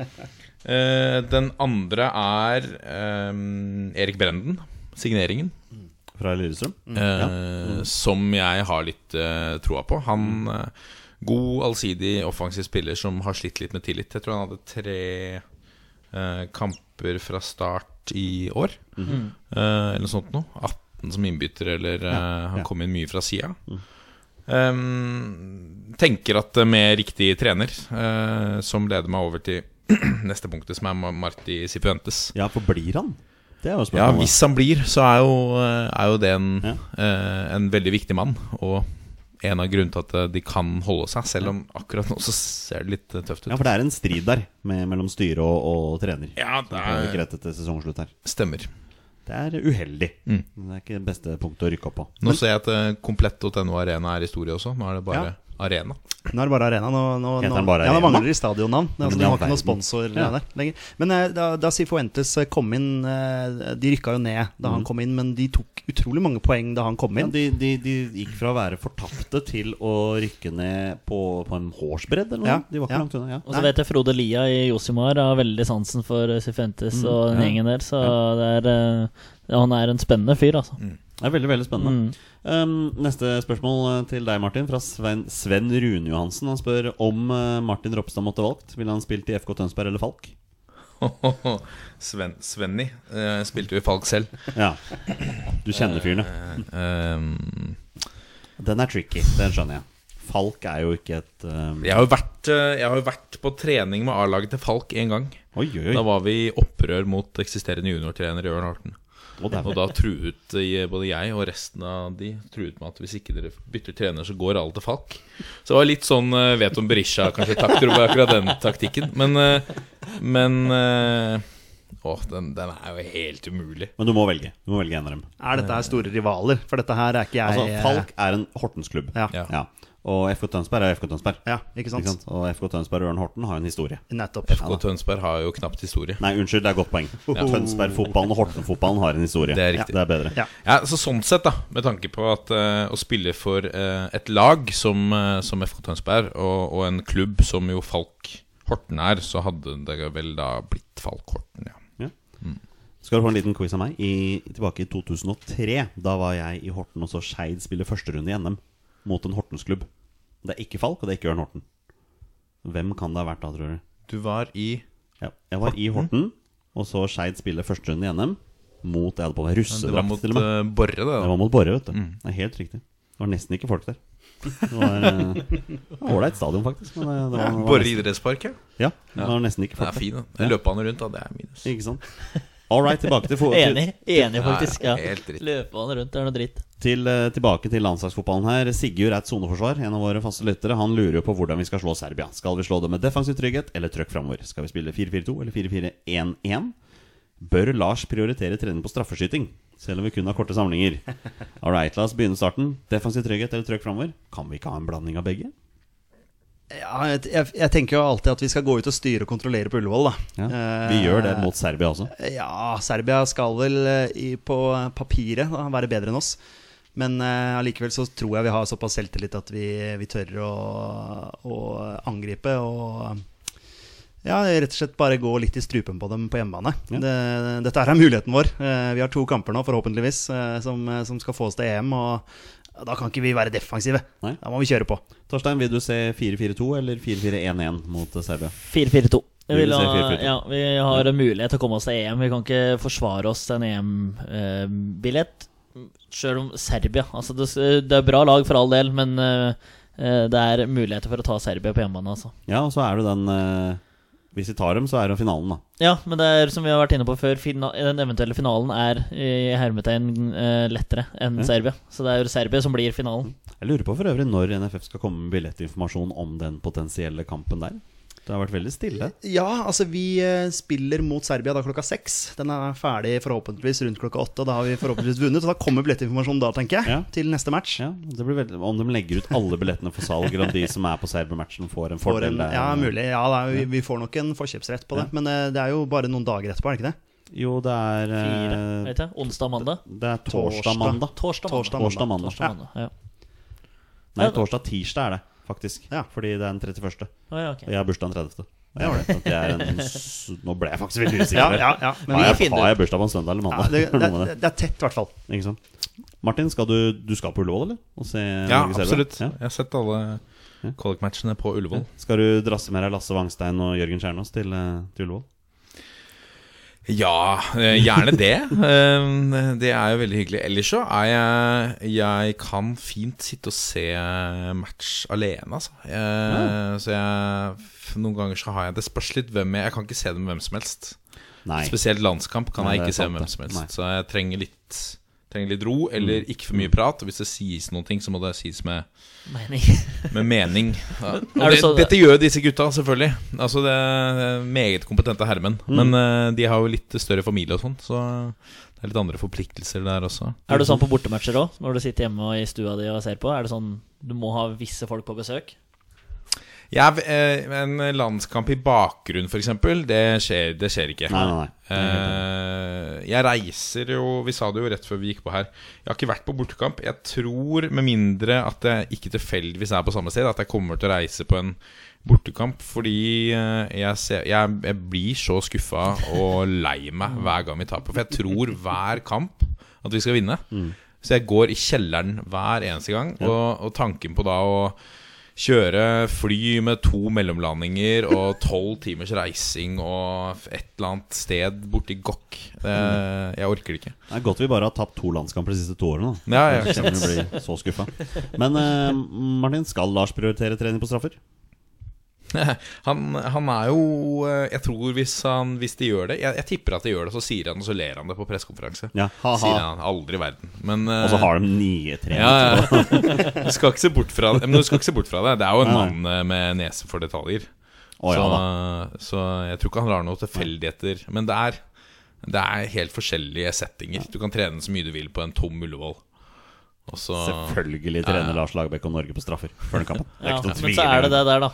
Speaker 4: Den andre er Erik Brenden, signeringen.
Speaker 1: Fra Lillestrøm.
Speaker 4: eh, Som jeg har litt troa på. Han God, allsidig, offensiv spiller som har slitt litt med tillit. Jeg tror han hadde tre eh, kamper fra start i år.
Speaker 1: Mm
Speaker 4: -hmm. uh, eller noe sånt noe. 18 som innbytter, eller uh, han
Speaker 1: ja.
Speaker 4: kom inn mye fra sida. Um, tenker at med riktig trener, uh, som leder meg over til neste punktet, som er Marti Sifuentes.
Speaker 1: Ja, for blir han? Det er jo
Speaker 4: Ja, hvis han blir, så er jo, er jo det en,
Speaker 1: Ja.
Speaker 4: eh, en veldig viktig mann. Og en av grunnene til at de kan holde seg, selv om akkurat nå så ser det litt eh, tøft ut.
Speaker 1: Ja, for det er en strid der med, mellom styre og, og trener.
Speaker 4: Ja, det
Speaker 1: er ikke
Speaker 4: er,
Speaker 1: rett etter sesongslutt her.
Speaker 4: stemmer.
Speaker 1: Det er uheldig.
Speaker 4: Mm.
Speaker 1: Det er ikke det beste punktet å rykke opp på.
Speaker 4: Nå ser jeg at eh, komplett.no Arena er historie også. Nå er det bare
Speaker 2: Ja.
Speaker 4: Arena.
Speaker 2: Nå er det bare Arena. Nå, nå, nå,
Speaker 1: bare
Speaker 2: ja, nå mangler de stadionnavn. Altså, de har ikke
Speaker 1: noen
Speaker 2: sponsor
Speaker 1: Ja.
Speaker 2: der lenger. Men eh, da, da Sifuentes eh, kom inn eh, De rykka jo ned da han kom inn, men de tok utrolig mange poeng da han kom
Speaker 1: inn. Ja, de, de, de gikk fra å være fortapte til å rykke ned på, på en hårsbredd eller noe.
Speaker 2: Ja,
Speaker 1: De var ikke
Speaker 2: ja.
Speaker 1: langt unna. Ja.
Speaker 3: Og så vet jeg Frode Lia i Josimar har veldig sansen for Sifentes og den
Speaker 1: ja.
Speaker 3: gjengen der, så det er, han er en spennende fyr, altså.
Speaker 1: Det er veldig veldig spennende. Um, neste spørsmål eh, til deg, Martin, fra Sven, Sven Rune Johansen. Han spør om eh, Martin Ropstad måtte valgt. Ville han spilt i FK Tønsberg eller Falk?
Speaker 4: Sven, Svenny eh, spilte jo i Falk selv.
Speaker 1: Ja. Du kjenner fyren,
Speaker 4: um,
Speaker 1: Den er tricky. Den skjønner jeg. Falk er jo ikke et um,
Speaker 4: jeg, har jo vært, jeg har jo vært på trening med A-laget til Falk én gang.
Speaker 1: Oi, oi.
Speaker 4: Da var vi i opprør mot eksisterende juniortrener Jørn Horten. Og da truet eh, både jeg og resten av de Truet med at hvis ikke dere bytter trener, så går alle til Falk. Så det var litt sånn eh, vet om Berisha kanskje takter over akkurat den taktikken. Men, eh, men eh, Å, den, den er jo helt umulig.
Speaker 1: Men du må velge. Du må velge en av dem.
Speaker 2: Er dette her store rivaler? For dette her er ikke jeg
Speaker 1: Altså, Falk er en Hortensklubb.
Speaker 2: Ja.
Speaker 4: Ja.
Speaker 1: Ja. Og FK Tønsberg er FK Tønsberg.
Speaker 2: Ja, ikke sant?
Speaker 1: Ikke sant? Og FK Tønsberg og Ørn Horten har en historie.
Speaker 2: Nettopp.
Speaker 4: FK Tønsberg har jo knapt historie.
Speaker 1: Nei, unnskyld, det er godt poeng. Tønsberg-fotballen og Horten-fotballen har en historie.
Speaker 4: Det er riktig.
Speaker 1: det er bedre.
Speaker 2: Ja.
Speaker 4: Ja, så Sånn sett, da med tanke på at uh, å spille for uh, et lag som, uh, som FK Tønsberg, og, og en klubb som jo Falk Horten er, så hadde det vel da blitt Falk Horten, ja.
Speaker 1: Skal du få en liten quiz av meg? I, tilbake i 2003, da var jeg i Horten og så Skeid spille førsterunde i NM mot en Hortensklubb. Det er ikke Falk, og det er ikke Ørn Horten. Hvem kan det ha vært da, tror du?
Speaker 4: Du var i
Speaker 1: Ja, jeg var i Horten og så Skeid spille førsterunde i NM mot Jeg hadde på meg
Speaker 4: Det var mot eh, Borre, det.
Speaker 1: Det var mot Borre, vet du. Det er helt riktig. Det var nesten ikke folk der. Det var eh, det ålreit stadion, faktisk. Men det, det var, ja,
Speaker 4: Borre idrettspark, ja.
Speaker 1: ja, det var nesten ikke
Speaker 4: Den
Speaker 1: folk
Speaker 4: er fin,
Speaker 1: der.
Speaker 4: den. Løpebane rundt, da. Det er minus.
Speaker 1: Ikke sant? All right, tilbake til,
Speaker 3: Enig, enig faktisk.
Speaker 4: Ja,
Speaker 3: Ja.
Speaker 4: helt dritt.
Speaker 3: Løpebane rundt er noe dritt.
Speaker 1: Til, eh, tilbake til landslagsfotballen her. Sigurd er et soneforsvar, en av våre faste lyttere. Han lurer jo på hvordan vi skal slå Serbia. Skal vi slå det med defensiv trygghet eller trøkk framover? Skal vi spille 4-4-2 eller 4-4-1-1? Bør Lars prioritere trening på straffeskyting, selv om vi kun har korte samlinger? All right, la oss begynne starten. Defensiv trygghet eller trøkk framover? Kan vi ikke ha en blanding av begge?
Speaker 2: Ja, jeg, jeg, tenker jo alltid at vi skal gå ut og styre og kontrollere på Ullevål, da.
Speaker 1: Ja,
Speaker 2: Eh,
Speaker 1: vi gjør det mot Serbia også.
Speaker 2: Ja, Serbia skal vel eh, i, på papiret da, være bedre enn oss. Men allikevel uh, så tror jeg vi har såpass selvtillit at vi, vi tør å, å angripe og ja, rett og slett bare gå litt i strupen på dem på hjemmebane.
Speaker 1: Ja.
Speaker 2: Det, dette er muligheten vår. Eh, Vi har to kamper nå, forhåpentligvis, eh, som, som skal få oss til EM. Og da kan ikke vi være defensive.
Speaker 1: Nei.
Speaker 2: Da må vi kjøre på.
Speaker 1: Torstein, vil du se 4-4-2 eller 4-4-1-1 mot Serbia?
Speaker 3: 4-4-2. Vi,
Speaker 1: Vi vil
Speaker 3: vil ha, ja, vi har en mulighet til å komme oss til EM. Vi kan ikke forsvare oss en EM-billett. Sjøl om Serbia altså det, det er bra lag for all del, men eh, eh, det er muligheter for å ta Serbia på hjemmebane. Altså.
Speaker 1: Ja, og så er det den eh, Hvis vi tar dem, så er det finalen, da.
Speaker 3: Ja, men det er som vi har vært inne på før, den eventuelle finalen er i hermetegn eh, lettere enn
Speaker 1: Ja.
Speaker 3: Serbia. Så det er jo Serbia som blir finalen.
Speaker 1: Jeg lurer på for øvrig når NFF skal komme med billettinformasjon om den potensielle kampen der. Det har vært veldig stille.
Speaker 2: Ja, altså vi eh, spiller mot Serbia da klokka seks. Den er ferdig forhåpentligvis rundt klokka åtte. Og da har vi forhåpentligvis vunnet. Og da kommer billettinformasjonen da, tenker jeg.
Speaker 1: Ja.
Speaker 2: Til neste match.
Speaker 1: Ja, det blir veldig, Om de legger ut alle billettene for salg, eller om de som er på Serbia-matchen, får en
Speaker 2: fordel?
Speaker 1: fordel
Speaker 2: en, ja, mulig. Ja, da, vi, vi får nok en forkjøpsrett på det. Men eh, det er jo bare noen dager etterpå, er det ikke det?
Speaker 1: Jo, det er
Speaker 3: Fire,
Speaker 1: eh,
Speaker 3: vet jeg. Onsdag, mandag.
Speaker 1: Det er torsdag,
Speaker 2: Torsdag.
Speaker 1: mandag.
Speaker 3: Torsdag,
Speaker 2: Torsdag,
Speaker 3: mandag.
Speaker 1: Torsdag, mandag.
Speaker 3: Torsdag, mandag. Ja.
Speaker 1: Nei,
Speaker 3: Ja, da-
Speaker 1: torsdag, tirsdag er det, faktisk.
Speaker 2: Ja.
Speaker 1: Fordi det er den 31.
Speaker 3: Oh, ja, okay.
Speaker 1: Og jeg har bursdag den 30.
Speaker 2: Ja,
Speaker 1: det. det er en, nå ble jeg faktisk veldig usikker.
Speaker 2: Ja, ja, ja. Men
Speaker 1: har, jeg, har jeg bursdag på en søndag eller
Speaker 2: Ja,
Speaker 1: mandag?
Speaker 2: det, det, det, det er tett, i hvert fall.
Speaker 1: Ikke sant? Martin, skal du, du skal på Ullevål, eller? Og se
Speaker 4: Ja, absolutt.
Speaker 1: Ja.
Speaker 4: Jeg har sett alle kvalik-matchene på Ullevål.
Speaker 1: Skal du drasse med deg Lasse Wangstein og Jørgen Kjernås til, eh, til Ullevål?
Speaker 4: Ja, eh, gjerne det. Eh, Det er jo veldig hyggelig. Ellers så er jeg Jeg kan fint sitte og se match alene, altså. Jeg, Så jeg Noen ganger så har jeg Det spørs litt hvem jeg Jeg kan ikke se det med hvem som helst.
Speaker 1: Nei.
Speaker 4: Spesielt landskamp kan
Speaker 1: Nei,
Speaker 4: jeg ikke se med hvem som helst.
Speaker 1: Nei.
Speaker 4: Så jeg trenger litt Trenger litt ro, eller ikke for mye prat. Og hvis det sies noen ting, så må det sies med,
Speaker 3: Mening.
Speaker 4: med mening. Ja. Og
Speaker 3: det
Speaker 4: det, dette gjør disse gutta, selvfølgelig. Altså det er Meget kompetente herremenn.
Speaker 1: Mm.
Speaker 4: Men uh, de har jo litt større familie og sånn, så det er litt andre forpliktelser der også.
Speaker 3: Er det sånn på bortematcher òg, når du sitter hjemme og i stua di og ser på? Er det sånn du må ha visse folk på besøk?
Speaker 4: Ja, eh, En landskamp i bakgrunn, f.eks., det skjer, det skjer ikke.
Speaker 1: Nei, nei, nei.
Speaker 4: Eh, jeg reiser jo Vi sa det jo rett før vi gikk på her. Jeg har ikke vært på bortekamp. Jeg tror, med mindre at jeg ikke tilfeldigvis er på samme sted, at jeg kommer til å reise på en bortekamp. Fordi eh, jeg, ser, jeg, jeg blir så skuffa og lei meg hver gang vi taper. For jeg tror hver kamp at vi skal vinne. Så jeg går i kjelleren hver eneste gang. Og, og tanken på da å Kjøre fly med to mellomlandinger og tolv timers reising og et eller annet sted borti Gokk. Det, jeg orker det ikke.
Speaker 1: Det er godt vi bare har tapt to landskamper de siste to årene. Da.
Speaker 4: Ja, ja,
Speaker 1: så. Men eh, Martin, skal Lars prioritere trening på straffer?
Speaker 4: Han, han er jo eh, Jeg tror hvis, han, hvis de gjør det jeg, jeg tipper at de gjør det, så sier han og så ler han det på pressekonferanse.
Speaker 1: Ja.
Speaker 4: Sier han aldri i verden. Men eh,
Speaker 1: Og så har de nye tre.
Speaker 4: ja, ja. Du skal ikke se bort fra det. Men du skal ikke se bort fra det. Det er jo en mann eh, med nese for detaljer.
Speaker 1: Oh,
Speaker 4: så, så jeg tror ikke han lar noen tilfeldigheter. Men det er, det er helt forskjellige settinger. Du kan trene så mye du vil på en tom Ullevål. Og så
Speaker 1: Selvfølgelig trener Lars Lagerbäck og Norge på straffer før den kampen.
Speaker 3: Ja, men så er det det der, da.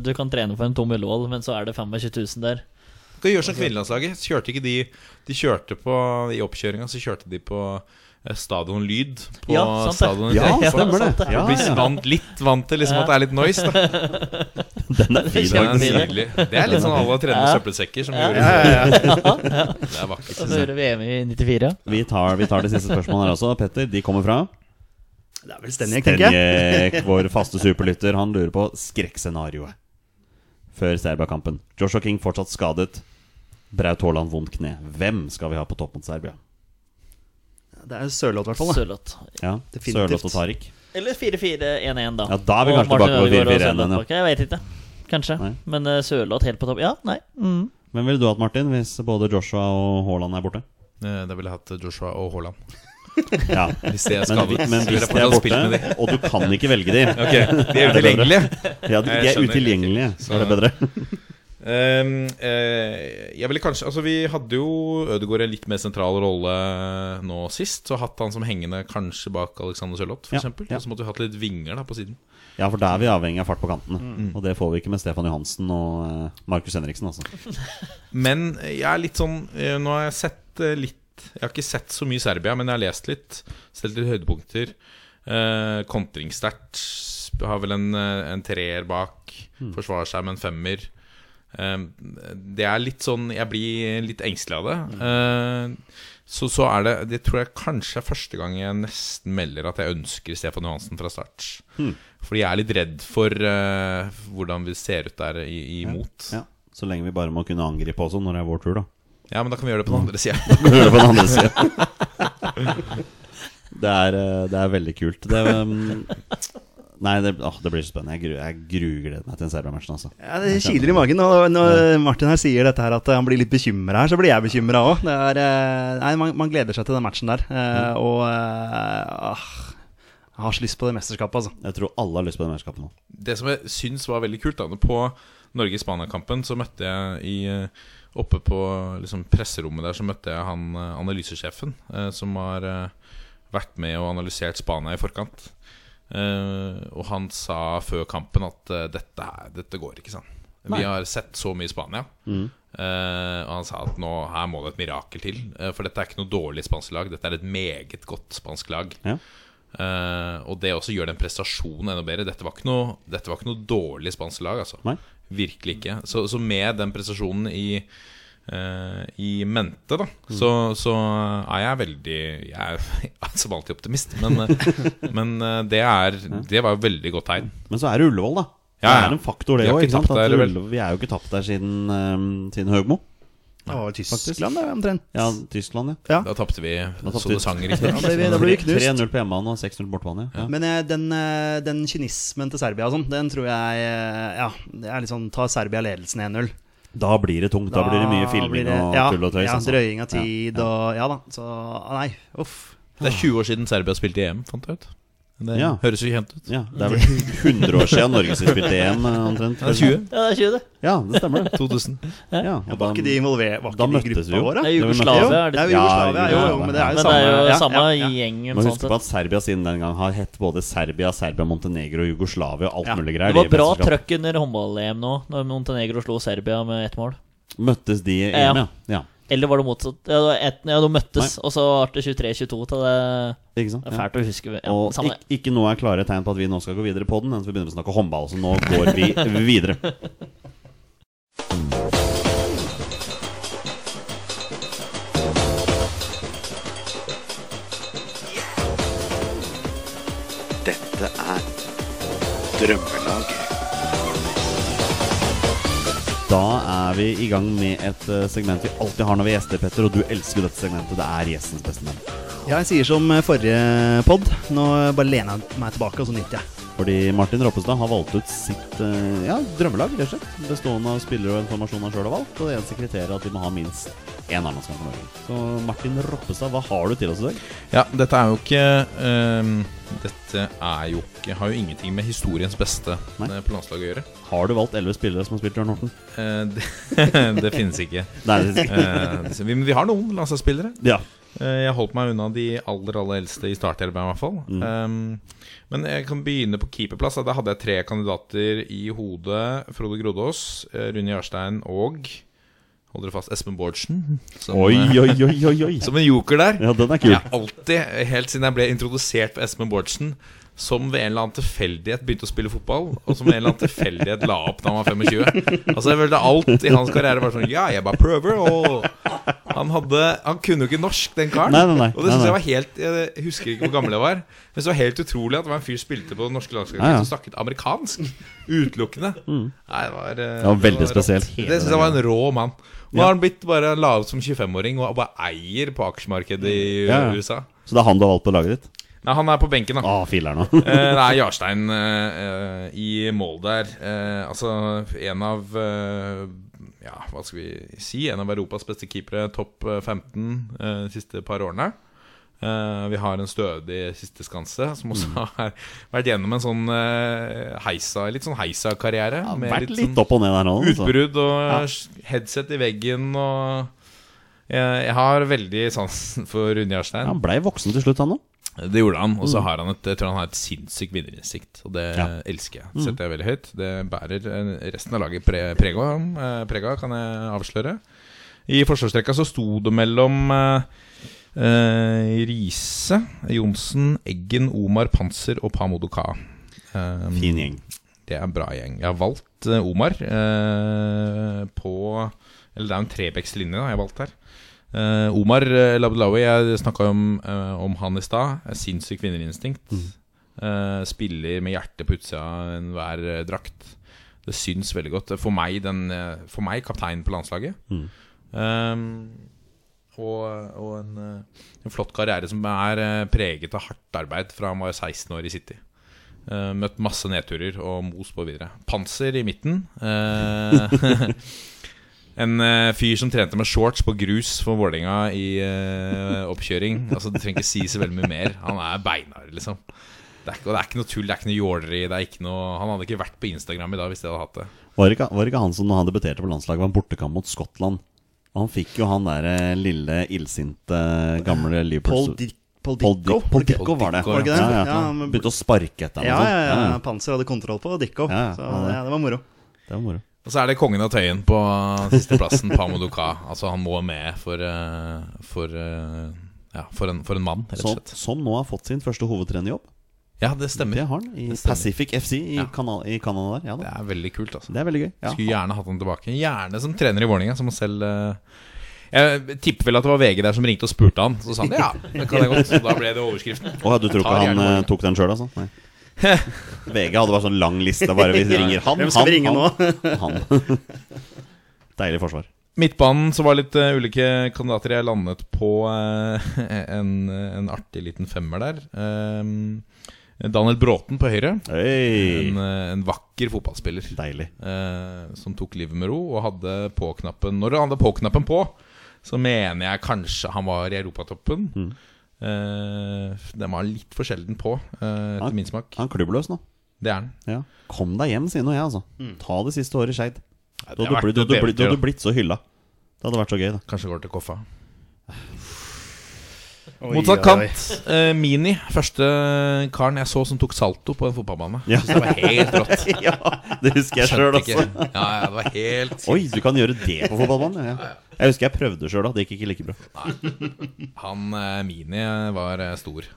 Speaker 3: Du kan trene for en tom Ullevål, men så er det 25 000 der.
Speaker 4: Skal gjøre som kvinnelandslaget. Kjørte ikke de De kjørte på I oppkjøringa så kjørte de på eh, Stadion Lyd. På
Speaker 3: Ja, sant det.
Speaker 4: stadion
Speaker 1: Ja, stemmer det. Ja, ja.
Speaker 4: vant, litt vant til liksom at det er litt noise. Da.
Speaker 1: Den er fin.
Speaker 4: Det er nydelig. Det er litt sånn alle trener med
Speaker 3: Ja.
Speaker 4: søppelsekker som
Speaker 3: Ja.
Speaker 4: gjør det. Det er vakkert.
Speaker 3: Så hører VM i 94.
Speaker 1: Vi tar, vi tar det siste spørsmålet her også. Petter, de kommer fra
Speaker 2: Det er vel Stenjek, tenker jeg.
Speaker 1: Vår faste superlytter. Han lurer på skrekkscenarioet før Serbia-kampen. Joshua King fortsatt skadet. Braut Haaland vondt kne. Hvem skal vi ha på topp mot Serbia?
Speaker 2: Det er Sørloth, i hvert fall.
Speaker 3: Sørloth.
Speaker 1: Ja,
Speaker 2: Definitivt.
Speaker 1: Sørloth og Tariq.
Speaker 3: Eller 4-4-1-1, da.
Speaker 1: Ja, da er vi
Speaker 3: Og
Speaker 1: kanskje
Speaker 3: Martin
Speaker 1: tilbake på 4-4-1-1. ja.
Speaker 3: Jeg vet ikke. Kanskje.
Speaker 1: Nei.
Speaker 3: Men uh, Sørloth helt på topp. Ja, nei. Mm.
Speaker 1: Hvem ville du hatt, Martin, hvis både Joshua og Haaland er borte?
Speaker 4: Eh, Da ville jeg hatt Joshua og Haaland.
Speaker 1: Ja,
Speaker 4: Hvis de er
Speaker 1: Men,
Speaker 4: skadet.
Speaker 1: men hvis de er borte, og du kan ikke velge de
Speaker 4: Ok, De er utilgjengelige.
Speaker 1: Ja, de, de
Speaker 4: Jeg
Speaker 1: er
Speaker 4: skjønner.
Speaker 1: utilgjengelige. Så er det bedre.
Speaker 4: Um, eh, jeg ville kanskje Altså Vi hadde jo Ødegaard en litt mer sentral rolle nå sist. Så hatt han som hengende kanskje bak Alexander Sørloth, f.eks.
Speaker 1: ja.
Speaker 4: ja. så måtte vi hatt litt vinger da på siden.
Speaker 1: Ja, for der er vi avhengig av fart på kantene.
Speaker 4: Mm.
Speaker 1: Og det får vi ikke med Stefan Johansen og eh, Markus Henriksen. Altså.
Speaker 4: Men jeg er litt sånn eh, Nå har jeg sett litt Jeg har ikke sett så mye Serbia, men jeg har lest litt. Stelt litt høydepunkter. Eh, Kontringssterkt. Har vel en, en treer bak. Forsvarer seg med en femmer. Eh, det er litt sånn Jeg blir litt engstelig av det. Eh, så, så er det Det tror jeg kanskje er første gang jeg nesten melder at jeg ønsker Stefan Johansen fra start. Fordi jeg er litt redd for uh, hvordan vi ser ut der i, imot.
Speaker 1: Ja, så lenge vi bare må kunne angripe også når det er vår tur, da.
Speaker 4: Ja, men da kan vi gjøre det på den andre sida.
Speaker 1: Det på den andre siden. Det er, eh, det er veldig kult. Det, um, nei, det, åh, det blir så spennende. Jeg, gru, jeg grugleder meg til en Serbia-matchen. Altså.
Speaker 2: Ja, det kiler i magen. Og når Martin her sier dette her at han blir litt bekymra her, så blir jeg bekymra òg. Man, man gleder seg til den matchen der. Eh, Og eh, ah, jeg har så lyst på det mesterskapet, altså.
Speaker 1: Jeg tror alle har lyst på det mesterskapet nå.
Speaker 4: Det som jeg syns var veldig kult, da, på, Norge-Spania-kampen så møtte jeg i eh, Oppe på liksom, presserommet der så møtte jeg han eh, analysesjefen eh, som har eh, vært med og analysert Spania i forkant. Eh, og han sa før kampen at eh, dette, dette går ikke, sånn. Vi har sett så mye Spania.
Speaker 1: Mm.
Speaker 4: Uh, og han sa at nå, her må det et mirakel til. Uh, for dette er ikke noe dårlig spansk lag. Dette er et meget godt spansk lag.
Speaker 1: Ja.
Speaker 4: Uh, og det også gjør den prestasjonen enda bedre. Dette var ikke noe, var ikke noe dårlig spansk lag. Altså. Virkelig ikke. Så, så med den prestasjonen i I mente, da,
Speaker 1: Mm.
Speaker 4: så, så er jeg veldig Jeg er som alltid optimist, men, eh, men eh, det, er, det var jo veldig godt tegn.
Speaker 1: Men så er det Ullevål, da.
Speaker 4: Ja,
Speaker 1: Det
Speaker 4: ja.
Speaker 1: er en faktor, det òg.
Speaker 4: ikke?
Speaker 1: Vi er jo ikke tapt der siden, um, siden Høgmo.
Speaker 2: Og Tyskland, det, omtrent.
Speaker 1: Ja, Tyskland, ja.
Speaker 2: Ja.
Speaker 4: Da tapte vi
Speaker 1: tapte
Speaker 4: så det sang
Speaker 2: Da
Speaker 4: riktig.
Speaker 2: ble da ble vi knust.
Speaker 1: 3-0 på hjemmebane og 6-0 bortebane. Ja.
Speaker 2: Men eh, den, eh, den kynismen til Serbia og sånn, den tror jeg eh, Ja, det er litt sånn Ta Serbia ledelsen 1-0.
Speaker 1: Da blir det tungt. Da, blir det mye filming
Speaker 2: det-
Speaker 1: og
Speaker 2: ja,
Speaker 1: tull og tøys.
Speaker 2: Ja,
Speaker 1: altså.
Speaker 2: drøying av tid og Ja da. Så nei, uff.
Speaker 4: Det er 20 år siden Serbia spilte i EM, fant jeg ut. Det
Speaker 1: Ja.
Speaker 4: høres jo kjent ut.
Speaker 1: Ja, det er vel 100 år siden Norge skulle spilt EM, eh, omtrent.
Speaker 4: Det er 20.
Speaker 3: Ja, det er 20, det.
Speaker 1: Ja, det stemmer det.
Speaker 4: 2000.
Speaker 1: Ja, og
Speaker 2: Var ikke de involvert? Var
Speaker 1: da
Speaker 2: ikke de
Speaker 1: møttes vi jo.
Speaker 2: Våre?
Speaker 3: Det er Jugoslavia.
Speaker 2: Det er? Jugoslavia, jo, jo, men det er jo samme
Speaker 3: er jo
Speaker 2: ja,
Speaker 3: samme
Speaker 2: ja, ja.
Speaker 3: gjengen.
Speaker 1: Må
Speaker 3: Sånn
Speaker 1: huske på at Serbia siden den gang har hett både Serbia, Serbia, Montenegro, Jugoslavia og alt
Speaker 2: Ja.
Speaker 1: mulig greier.
Speaker 3: Det var bra trøkk under håndball-EM nå, når Montenegro slo Serbia med ett mål.
Speaker 1: Møttes de i
Speaker 3: Ja.
Speaker 1: EM, ja. ja.
Speaker 3: Eller var det motsatt? Ja, det var ja de møttes, og så ble det 23-22 til det.
Speaker 1: Ikke sant?
Speaker 3: Det er
Speaker 1: Ja.
Speaker 3: fælt å huske. Ja,
Speaker 1: Og ikke, ikke noe er klare tegn på at vi nå skal gå videre på den, mens vi begynner å snakke håndball. Så nå går vi videre.
Speaker 7: Dette er Drømmelaget.
Speaker 1: Da er vi i gang med et eh, segment vi alltid har når vi gjester, Petter. Og du elsker jo dette segmentet. Det er gjestens beste menn.
Speaker 2: Ja, jeg sier som eh, forrige pod. Nå bare lener jeg meg tilbake, og så nyter jeg.
Speaker 1: Fordi Martin Roppestad har valgt ut sitt eh, ja, drømmelag, rett og slett. Bestående av spillere og informasjon han sjøl har valgt. Og kriteriet er at de må ha minst én landslagskamp for Norge. Så Martin Roppestad, hva har du til oss i dag?
Speaker 4: Ja, dette er jo ikke ehm, Dette er jo ikke Har jo ingenting med historiens beste
Speaker 1: Nei.
Speaker 4: eh, på landslaget å gjøre.
Speaker 1: Har du valgt elleve spillere som har spilt Jørn Horten?
Speaker 4: Uh, det, det finnes ikke.
Speaker 1: Nei, det
Speaker 4: finnes ikke. vi, men vi har noen landslagsspillere.
Speaker 1: Ja.
Speaker 4: Eh, Jeg holdt meg unna de aller aller eldste i startelveren, i hvert fall.
Speaker 1: Mm.
Speaker 4: Um, men jeg kan begynne på keeperplass. Da hadde jeg tre kandidater i hodet. Frode Grodås, eh, Rune Jarstein og Hold dere fast Espen Bårdsen. Som,
Speaker 1: Oi,
Speaker 4: eh,
Speaker 1: oi, oi, oi,
Speaker 4: som en joker der.
Speaker 1: Ja, den er kul.
Speaker 4: Jeg har alltid, helt siden jeg ble introdusert for Espen Bårdsen, som ved en eller annen tilfeldighet begynte å spille fotball, og som ved en eller annen tilfeldighet la opp da han var 25. Altså jeg følte Alt i hans karriere var sånn Ja, jeg bare prøver. Og han hadde Han kunne jo ikke norsk, den karen.
Speaker 1: Nei, nei, nei.
Speaker 4: Og det synes jeg var helt Jeg husker ikke hvor gammel jeg var, men det var helt utrolig at det var en fyr som spilte på det norske landslaget
Speaker 1: Ja, ja.
Speaker 4: som snakket amerikansk. Utelukkende. Nei, det var eh,
Speaker 1: Det var veldig
Speaker 4: rått.
Speaker 1: spesielt.
Speaker 4: Det syns jeg var en rå mann. Nå har han blitt bare la som 25-åring og bare eier på aksjemarkedet i. USA.
Speaker 1: Så det er han du har valgt på laget ditt?
Speaker 4: Nei, han er på benken, da.
Speaker 1: Å, filer nå
Speaker 4: Eh, det er Jarstein eh, i mål der. Eh, altså en av eh, Ja, hva skal vi si? En av Europas beste keepere. Topp eh, 15 eh, de siste par årene. Eh, vi har en stødig sisteskanse som også
Speaker 1: Mm.
Speaker 4: har vært gjennom en sånn eh, heisa Litt sånn heisa-karriere. Ja,
Speaker 1: Vært litt
Speaker 4: sånn
Speaker 1: opp og ned der nå. altså.
Speaker 4: Utbrudd og headset i veggen og jeg, har veldig sansen for Rune Jarstein.
Speaker 1: Han blei voksen til slutt, han òg.
Speaker 4: Det gjorde han. Og så har han et, jeg tror han har et sinnssykt vinnerinstinkt. Og det
Speaker 1: Ja.
Speaker 4: elsker jeg. Setter jeg veldig høyt. Det bærer eh, resten av laget pre, preg av, kan jeg avsløre. I forsvarsrekka så sto det mellom eh, eh, Riise, Johnsen, Eggen, Omar, Panser og Pamodoka. Um,
Speaker 1: Fin gjeng.
Speaker 4: Det er en bra gjeng. Jeg har valgt eh, Omar eh, på Eller det er en Trebecks-linje jeg har valgt her. Eh, Omar uh, Labdelawi, jeg snakka om, eh, om han i stad. Sinnssykt vinnerinstinkt. Eh, spiller med hjertet på utsida av enhver drakt. Det syns veldig godt. For meg, den, eh, for meg kaptein på landslaget.
Speaker 1: Mm.
Speaker 4: Og, og en, eh, en flott karriere som er eh, preget av hardt arbeid fra han var 16 år i City. Eh, møtt masse nedturer og mos på videre. Panser i midten. En fyr som trente med shorts på grus for Vålerenga i oppkjøring. Altså Det trenger ikke si så veldig mye mer. Han er beinhard, liksom. Det er, ikke, det er ikke noe tull, det er ikke noe jåleri. Er han hadde ikke vært på Instagram i dag hvis de hadde hatt det.
Speaker 1: Var det ikke, var det ikke han som når han debuterte på landslaget, var en bortekamp mot Skottland? Og han fikk jo han der eh, lille illsinte gamle Liverpool
Speaker 2: Paul, Di Paul
Speaker 1: Paul
Speaker 2: Dicko.
Speaker 1: Dick- Paul Dicko var det.
Speaker 4: Var
Speaker 2: det ikke det?
Speaker 1: Ja, ja,
Speaker 2: Ja,
Speaker 1: han
Speaker 2: men-
Speaker 1: begynte å sparke etter ham.
Speaker 2: Ja, ja,
Speaker 1: ja,
Speaker 2: ja. Panser hadde kontroll på Dicko.
Speaker 1: Ja, ja,
Speaker 2: Så ja, det var moro.
Speaker 1: Det var moro.
Speaker 4: Og så er det kongen av Tøyen på sisteplassen, Pamodoka. Altså, han må med for, eh, for, eh, ja, for, en, for en mann, rett og
Speaker 1: Som,
Speaker 4: slett.
Speaker 1: som nå har fått sin første hovedtrenerjobb.
Speaker 4: Ja, det stemmer.
Speaker 1: Det har han i
Speaker 4: stemmer.
Speaker 1: Pacific FC i,
Speaker 4: Ja.
Speaker 1: Kana- i Canada der. Ja,
Speaker 4: Det er veldig kult, altså.
Speaker 1: Det er veldig gøy. Ja.
Speaker 4: Skulle gjerne hatt han tilbake. Gjerne som trener i Vålerenga, som selv uh... Jeg tipper vel at det var VG der som ringte og spurte han. Så sa han ja, det kan jeg godt. Så da ble det overskriften.
Speaker 1: Å, du tror ikke han eh, tok den sjøl, altså? Nei. VG hadde bare sånn lang liste. Bare vi ringer han,
Speaker 2: Hvem skal vi ringe
Speaker 1: han,
Speaker 2: nå?
Speaker 1: han. Deilig forsvar.
Speaker 4: Midtbanen så var litt uh, ulike kandidater. Jeg landet på uh, en, en artig liten femmer der. Um, Daniel Bråten på høyre.
Speaker 1: Hey.
Speaker 4: En, eh, en vakker fotballspiller.
Speaker 1: Deilig.
Speaker 4: eh, som tok livet med ro og hadde på-knappen Når han hadde på-knappen på, så mener jeg kanskje han var i europatoppen.
Speaker 1: Mm.
Speaker 4: Eh, den var litt for sjelden på, eh, etter
Speaker 1: Han-
Speaker 4: min smak.
Speaker 1: Han er klubbløs nå.
Speaker 4: Det er han.
Speaker 1: Ja. Kom deg hjem, sier nå jeg, altså. Ta det siste året i Skeid.
Speaker 4: Ja,
Speaker 1: Du hadde du
Speaker 4: da.
Speaker 1: blitt så hylla. Det hadde vært så gøy, da.
Speaker 4: Kanskje går til Koffa.
Speaker 2: Oi,
Speaker 4: Motsatt kant, eh, Mini. Første karen jeg så som tok salto på en fotballbane.
Speaker 1: Ja.
Speaker 4: Synes det var helt rått.
Speaker 1: ja, det husker jeg sjøl
Speaker 4: ikke.
Speaker 1: også.
Speaker 4: Ja, ja, det var helt
Speaker 1: Oi, du kan gjøre det på fotballbanen? Ja. Jeg husker jeg prøvde sjøl, da. Det gikk ikke like bra.
Speaker 4: Han eh, Mini var eh, stor.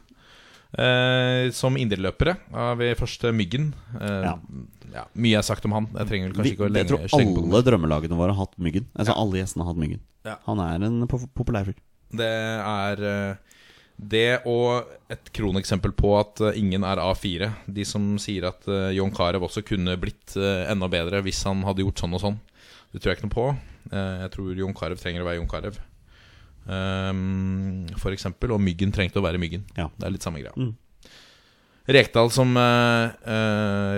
Speaker 4: Eh, som indreløpere har vi først Myggen. Eh,
Speaker 1: Ja.
Speaker 4: ja, mye er sagt om han. Jeg trenger vel
Speaker 1: Vi,
Speaker 4: kanskje ikke å
Speaker 1: jeg
Speaker 4: lenge
Speaker 1: tror
Speaker 4: slenge på
Speaker 1: alle drømmelagene våre har hatt Myggen. Altså Alle gjestene har hatt Myggen.
Speaker 4: Ja.
Speaker 1: Han er en po populær fyr.
Speaker 4: Det er eh, det og et kroneksempel på at eh, ingen er A4. De som sier at eh, John Carew også kunne blitt eh, enda bedre hvis han hadde gjort sånn og sånn. Det tror jeg ikke noe på. Jeg tror John Carew trenger å være John Carew. Um, for eksempel. Og Myggen trengte å være Myggen.
Speaker 1: Ja.
Speaker 4: Det er litt samme greia.
Speaker 1: Mm.
Speaker 4: Rekdal som uh,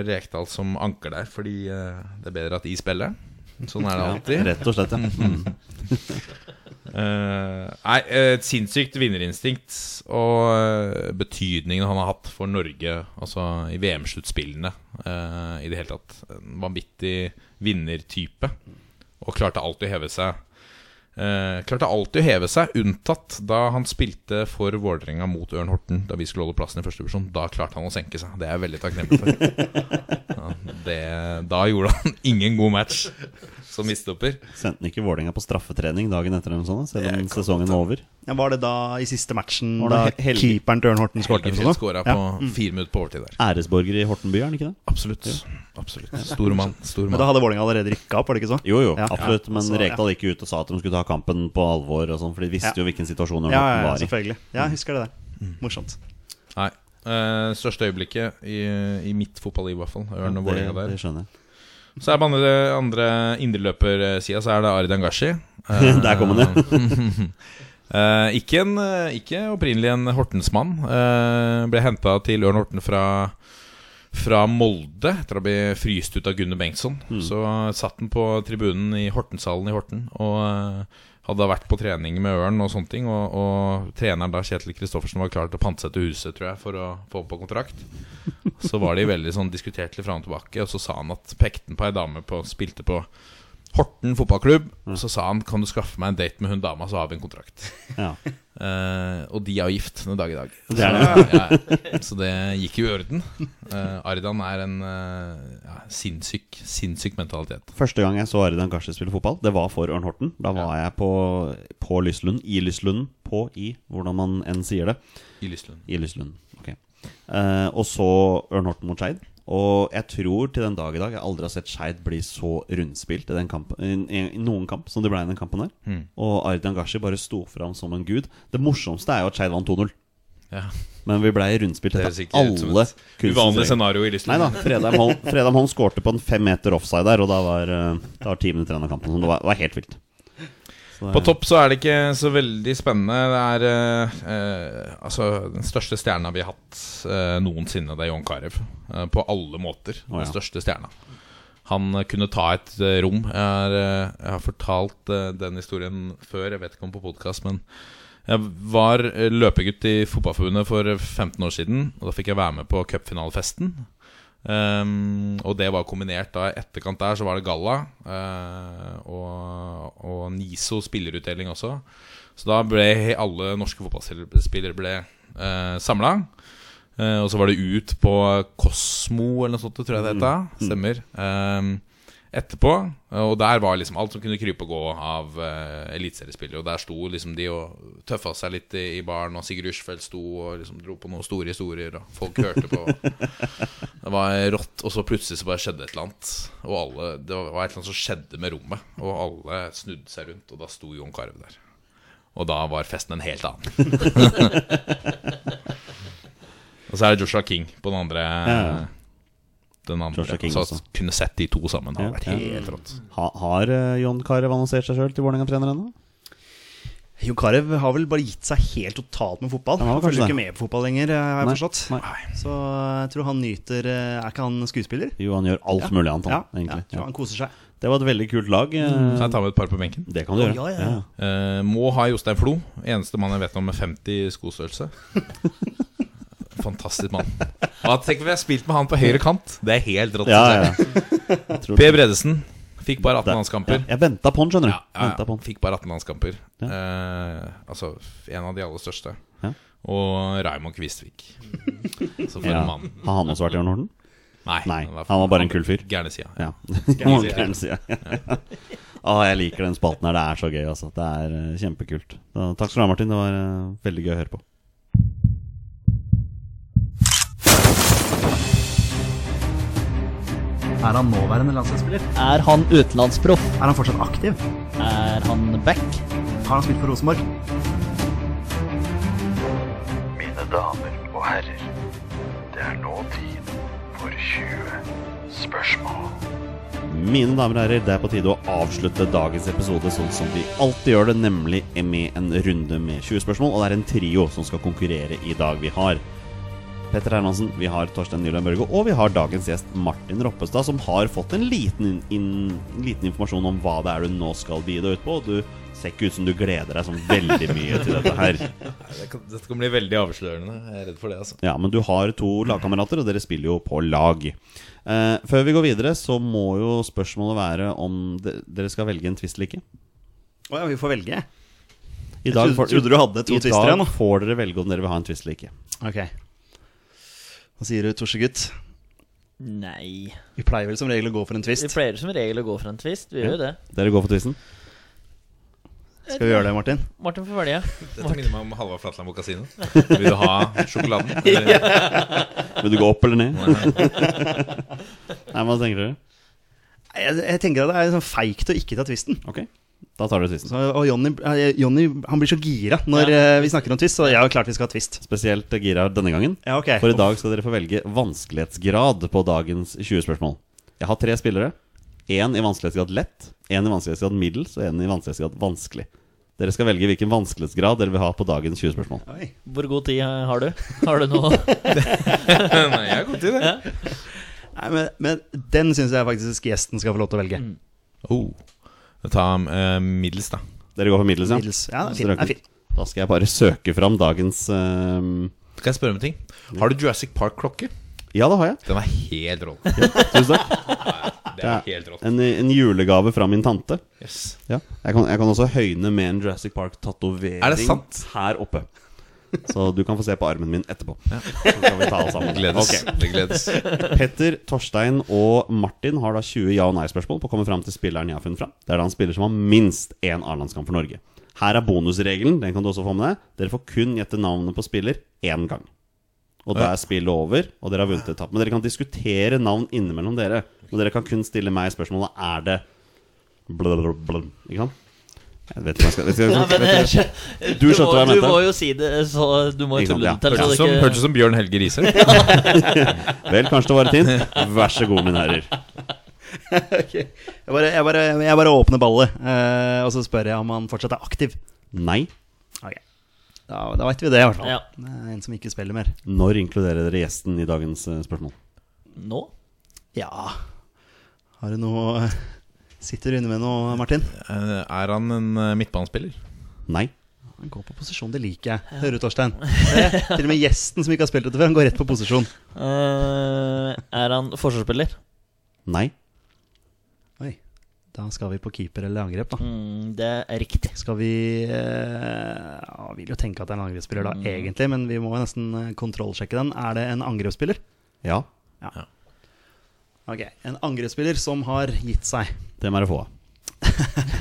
Speaker 4: Rekdal som anker der, fordi uh, det er bedre at de spiller. Sånn er det
Speaker 1: Ja,
Speaker 4: alltid.
Speaker 1: rett og slett, ja.
Speaker 4: Eh, nei, et sinnssykt vinnerinstinkt og eh, betydningen han har hatt for Norge Altså i VM-sluttspillene uh, i det hele tatt. En vanvittig vinnertype. Og klarte alltid å heve seg. Eh, klarte alltid å heve seg, unntatt da han spilte for Vålerenga mot Ørn Horten. Da vi skulle holde plassen i første divisjon. Da klarte han å senke seg. Det er jeg veldig takknemlig for. Ja, det, da gjorde han ingen god match som midtstopper.
Speaker 1: Sendte han ikke Vålerenga på straffetrening dagen etter, eller noe sånt, selv om sesongen var over?
Speaker 2: Ja, var det da i siste matchen
Speaker 1: Var
Speaker 2: da
Speaker 1: Helge-
Speaker 2: keeperen til Ørn Horten skåret?
Speaker 4: Helgefrid skåra på
Speaker 2: Ja.
Speaker 4: fire minutter på overtid der.
Speaker 1: Æresborger i Hortenby, er han ikke det?
Speaker 4: Absolutt. Absolutt. Stor mann. Stor
Speaker 2: Men da hadde Vålerenga allerede rykka opp, var det ikke så?
Speaker 1: Jo, jo,
Speaker 2: Ja.
Speaker 1: absolutt. Men
Speaker 2: Så, ja.
Speaker 1: Rekdal gikk ut og sa at de skulle ta kampen på alvor, og sånn, for de visste
Speaker 2: Ja.
Speaker 1: jo hvilken situasjon Ørn
Speaker 2: Ja, ja, ja
Speaker 1: var i.
Speaker 2: selvfølgelig. Ja, jeg husker det der. Morsomt.
Speaker 4: Nei. Uh, største øyeblikket i, i mitt fotballiv, i hvert fall. Ørn og Vålerenga der.
Speaker 1: det skjønner jeg.
Speaker 4: Så er på andre, andre indreløpersida så er det Ardan Gashi.
Speaker 1: Der kom han,
Speaker 4: Eh, ikke, en, eh, ikke opprinnelig en Hortensmann. Uh, ble henta til Ørn Horten fra, fra Molde etter å bli fryst ut av Gunnar Bengtsson. Så satt han på tribunen i Hortenshallen i Horten og uh, hadde vært på trening med Ørn og sånne ting. Og, og treneren da, Kjetil Kristoffersen, var klar til å pantsette huset, tror jeg, for å få på kontrakt. Så var de veldig sånn diskutert litt fram og tilbake, og så sa han at pekte han på ei dame på spilte på Horten fotballklubb. Mm. så sa han kan du skaffe meg en date med hun dama, så har vi en kontrakt.
Speaker 1: Ja.
Speaker 4: Uh, og de er jo gift den dag i dag.
Speaker 1: Det er
Speaker 4: så, ja, så det gikk jo i orden. Uh, Aridan er en uh, ja, sinnssyk, sinnssyk mentalitet.
Speaker 1: Første gang jeg så Aridan Gashi spille fotball, det var for Ørn Horten. Da var jeg på, på Lyslund, i Lyslunden, på i, hvordan man enn sier det.
Speaker 4: I Lyslund.
Speaker 1: I Lyslunden, Okay. Eh, Og så Ørn Horten mot Skeid. Og jeg tror til den dag i dag jeg aldri har sett Skeid bli så rundspilt i, den kampen, i, noen kamp som det ble i den kampen her.
Speaker 4: Mm.
Speaker 1: Og Ardian Gashi bare sto fram som en gud. Det morsomste er jo at Skeid vant 2-0.
Speaker 4: Ja.
Speaker 1: Men vi ble rundspilt etter alle kunstens
Speaker 4: uvanlig scenario i
Speaker 1: Nei da, Fredheim Holm, Fredheim Holm skårte på en fem meter offside der, og da var, eh, da var ti minutter igjen av kampen. Det var, var helt vilt.
Speaker 4: På topp så er det ikke så veldig spennende. Det er eh, eh, altså den største stjerna vi har hatt eh, noensinne. Det er John Carew. Eh, på alle måter.
Speaker 1: Oh, ja.
Speaker 4: Den største stjerna. Han eh, kunne ta et eh, rom. Jeg har, jeg har fortalt den historien før, jeg vet ikke om på podkast, men Jeg var løpegutt i Fotballforbundet for 15 år siden. Og da fikk jeg være med på cupfinalefesten. Um, og det var kombinert da etterkant der så var det galla Uh, og, og NISO spillerutdeling også. Så da ble alle norske fotballspillere ble uh, samla. og så var det ut på Kosmo eller noe sånt, tror jeg det het. Stemmer. Um, etterpå. Og der var liksom alt som kunne krype og gå av uh, eliteseriespillere. Og der sto liksom de og tøffa seg litt i, i baren, og Sigurd Rushfeldt sto og liksom dro på noen store historier, og folk hørte på. Det var rått, og så plutselig så bare skjedde et eller annet. Og alle, Det var et eller annet som skjedde med rommet, og alle snudde seg rundt, og da sto Jon Carew der. Og da var festen en helt annen. og så er det Joshua King på den andre.
Speaker 1: Ja.
Speaker 4: Den andre.
Speaker 1: Joshua King
Speaker 4: så
Speaker 1: også.
Speaker 4: kunne sett de to sammen. Hadde vært
Speaker 1: ja.
Speaker 4: helt rått.
Speaker 1: Ha, har eh, John Carew annonsert seg sjøl til Vålerenga-trener ennå?
Speaker 2: Jon Carew har vel bare gitt seg helt totalt med fotball.
Speaker 1: Han har
Speaker 2: følger ikke med på fotball lenger, eh, har jeg forstått.
Speaker 1: nei.
Speaker 2: Så jeg tror han nyter eh, Er ikke han skuespiller?
Speaker 1: Jo, han gjør alt
Speaker 2: Ja.
Speaker 1: mulig annet, han,
Speaker 2: Ja, ja,
Speaker 1: egentlig.
Speaker 2: jeg tror
Speaker 1: Ja.
Speaker 2: han koser seg.
Speaker 1: Det var et veldig kult lag. eh,
Speaker 4: Kan jeg ta med et par på benken?
Speaker 1: Det kan du
Speaker 2: Å,
Speaker 1: gjøre.
Speaker 2: ja, ja, ja.
Speaker 4: Eh, må ha Jostein Flo. Eneste mann jeg vet om med 50 skostørrelse. Fantastisk mann. Tenk om vi har spilt med han på høyre kant. Det er helt rått.
Speaker 1: Ja, ja.
Speaker 4: Per Bredesen fikk bare 18
Speaker 1: Der.
Speaker 4: landskamper.
Speaker 1: Ja, jeg venta på han, skjønner du.
Speaker 4: Ja, ja. Fikk bare 18 landskamper.
Speaker 1: Ja.
Speaker 4: Eh, altså en av de aller største.
Speaker 1: Ja.
Speaker 4: Og Raymond Kvistvik. Så for en mann.
Speaker 1: Har han også vært i Jørn Horten?
Speaker 4: Nei,
Speaker 1: Nei, han var bare en kul fyr.
Speaker 4: Gærne sida.
Speaker 1: Ja.
Speaker 2: Gærne sida.
Speaker 1: Å, jeg liker den spalten her. Det er så gøy, altså. Det er eh, kjempekult. Takk skal du ha, Martin. Det var eh, veldig gøy å høre på.
Speaker 2: Er han nåværende landslagsspiller?
Speaker 3: Er han utenlandsproff?
Speaker 2: Er han fortsatt aktiv?
Speaker 3: Er han back?
Speaker 2: Har han spilt for Rosenborg?
Speaker 7: Mine damer og herrer, det er nå tid for 20 spørsmål.
Speaker 1: Mine damer og herrer, det er på tide å avslutte dagens episode sånn som vi alltid gjør det, nemlig med en runde med 20 spørsmål. Og det er en trio som skal konkurrere i dag. Vi har Petter Hermansen, vi har Torstein Nyland Børge, og vi har dagens gjest Martin Roppestad, som har fått en liten, in, liten informasjon om hva det er du nå skal bide deg ut på. Og du ser ikke ut som du gleder deg sånn veldig mye til dette her.
Speaker 4: Dette kan bli veldig avslørende. Jeg er redd for det. altså
Speaker 1: Ja, men du har to lagkamerater, og dere spiller jo på lag. Eh, før vi går videre, så må jo spørsmålet være om de, dere skal velge en twist eller ikke.
Speaker 2: Å ja, vi får velge.
Speaker 1: I
Speaker 2: Jeg trodde- trodde du hadde to
Speaker 1: I
Speaker 2: twister igjen,
Speaker 1: dag får dere velge om dere vil ha en twist eller ikke.
Speaker 2: Ok. Hva sier du, Torsegutt?
Speaker 3: Nei.
Speaker 2: Vi pleier vel som regel å gå for en twist?
Speaker 3: Vi pleier som regel å gå for en twist. Vi gjør jo det.
Speaker 1: Dere går for twisten?
Speaker 2: Skal vi gjøre det, Martin?
Speaker 3: Martin får velge.
Speaker 4: Dette minner meg om Halvard Flatland på kasino. Vil du ha sjokoladen? Eller?
Speaker 1: Vil du gå opp eller ned? Nei, Hva tenker dere?
Speaker 2: Jeg, jeg tenker at det er sånn feigt å ikke ta twisten.
Speaker 1: Ok, da tar du twisten.
Speaker 2: Så, og Jonny, eh, Jonny han blir så gira når ja. vi snakker om twist, så ja, klart vi skal ha twist.
Speaker 1: Spesielt gira denne gangen.
Speaker 2: Ja, okay.
Speaker 1: For i dag skal dere få velge vanskelighetsgrad på dagens 20 spørsmål. Jeg har tre spillere. Én i vanskelighetsgrad lett, én i vanskelighetsgrad middels og én i vanskelighetsgrad vanskelig. Dere skal velge hvilken vanskelighetsgrad dere vil ha på dagens 20 spørsmål.
Speaker 2: Oi.
Speaker 3: Hvor god tid har du? Har du noe
Speaker 4: Nei, jeg har god tid det.
Speaker 2: Nei, men, men den syns jeg faktisk gjesten skal få lov til å velge.
Speaker 4: Oh. Ta uh, middels, da.
Speaker 1: Dere går for middels, ja?
Speaker 2: Middels. Ja, det er fint. Det er fint.
Speaker 1: Da skal jeg bare søke fram dagens uh,
Speaker 4: Skal jeg spørre om en ting? Har du Jurassic Park-klokke?
Speaker 1: Ja, det har jeg.
Speaker 4: Den er helt rå.
Speaker 1: Tusen takk.
Speaker 4: Det er helt rått.
Speaker 1: En, en julegave fra min tante.
Speaker 4: Yes.
Speaker 1: Ja. Jeg, kan, jeg kan også høyne med en Jurassic Park-tatovering
Speaker 4: Er det sant?
Speaker 1: her oppe. Så du kan få se på armen min etterpå. Så kan vi ta alle sammen.
Speaker 4: Gledes.
Speaker 1: Okay.
Speaker 4: Det gledes.
Speaker 1: Petter, Torstein og Martin har da 20 ja- og nei-spørsmål på å komme fram til spilleren jeg har funnet fram. Det er da en spiller som har minst én A-landskamp for Norge. Her er bonusregelen. Den kan du også få med deg. Dere får kun gjette navnet på spiller én gang. Og da er spillet over, og dere har vunnet etappen. Men dere kan diskutere navn innimellom dere. Og dere kan kun stille meg spørsmålet Er det blablabla, Ikke sant? Jeg vet ikke hva jeg skal, vet ikke,
Speaker 3: jeg skal,
Speaker 1: vet ikke. Du skjønte hva jeg
Speaker 3: Du må jo si det, så du må jo tulle
Speaker 1: ja.
Speaker 3: det til.
Speaker 4: Hørtes ut som,
Speaker 3: ikke-
Speaker 4: som Bjørn Helge Riise.
Speaker 1: Vel, kanskje det var et hint. Vær så god, mine herrer.
Speaker 2: Jeg, bare, jeg, bare, jeg bare åpner ballet, eh, og så spør jeg om han fortsatt er aktiv.
Speaker 1: Nei.
Speaker 2: Okay. Da, da veit vi det, i hvert fall.
Speaker 3: Ja.
Speaker 2: En som ikke spiller mer.
Speaker 1: Når inkluderer dere gjesten i dagens eh, spørsmål?
Speaker 3: Nå?
Speaker 2: Ja Har du noe Sitter du inne med noe, Martin?
Speaker 4: Eh, Er han en eh, midtbanespiller?
Speaker 1: Nei.
Speaker 2: Han går på posisjon, det liker jeg. Hører du, Torstein? Til og med gjesten som ikke har spilt dette før, han går rett på posisjon.
Speaker 3: Uh, er han forsvarsspiller?
Speaker 1: Nei.
Speaker 2: Oi, da skal vi på keeper eller angrep, da.
Speaker 3: Mm, det er riktig.
Speaker 2: Skal vi uh, ja, Vil jo tenke at det er en angrepsspiller da, egentlig, men vi må jo nesten kontrollsjekke den. Er det en angrepsspiller?
Speaker 1: Ja,
Speaker 2: Ok, En angrepsspiller som har gitt seg.
Speaker 1: Det må dere få.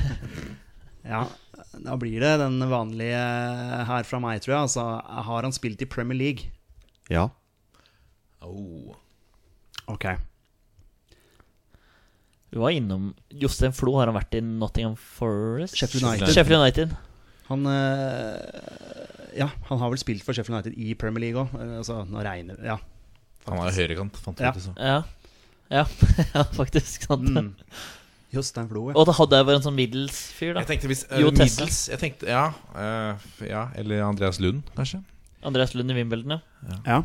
Speaker 2: Ja, da blir det den vanlige her fra meg, tror jeg. Altså, har han spilt i Premier League?
Speaker 1: Ja.
Speaker 4: Oh.
Speaker 2: Ok.
Speaker 3: Vi var innom Jostein Flo. Har han vært i Nottingham Forest?
Speaker 2: Sheffield United.
Speaker 3: Sheffield United.
Speaker 2: Han eh, Ja, han har vel spilt for Sheffield United i Premier League òg. Altså, nå regner Ja.
Speaker 4: Han er høyrekant, fant
Speaker 2: Ja.
Speaker 4: ut. så.
Speaker 3: Ja. Ja, ja faktisk. Sant.
Speaker 2: Mm. Jostein Flo, ja.
Speaker 3: Og da hadde jeg vært en sånn middels fyr, da.
Speaker 4: Jeg tenkte hvis uh,
Speaker 3: Jo
Speaker 4: Middels jeg tenkte, ja, uh, ja, eller Andreas Lund, kanskje.
Speaker 3: Andreas Lund i Wimbledon, ja.
Speaker 2: ja.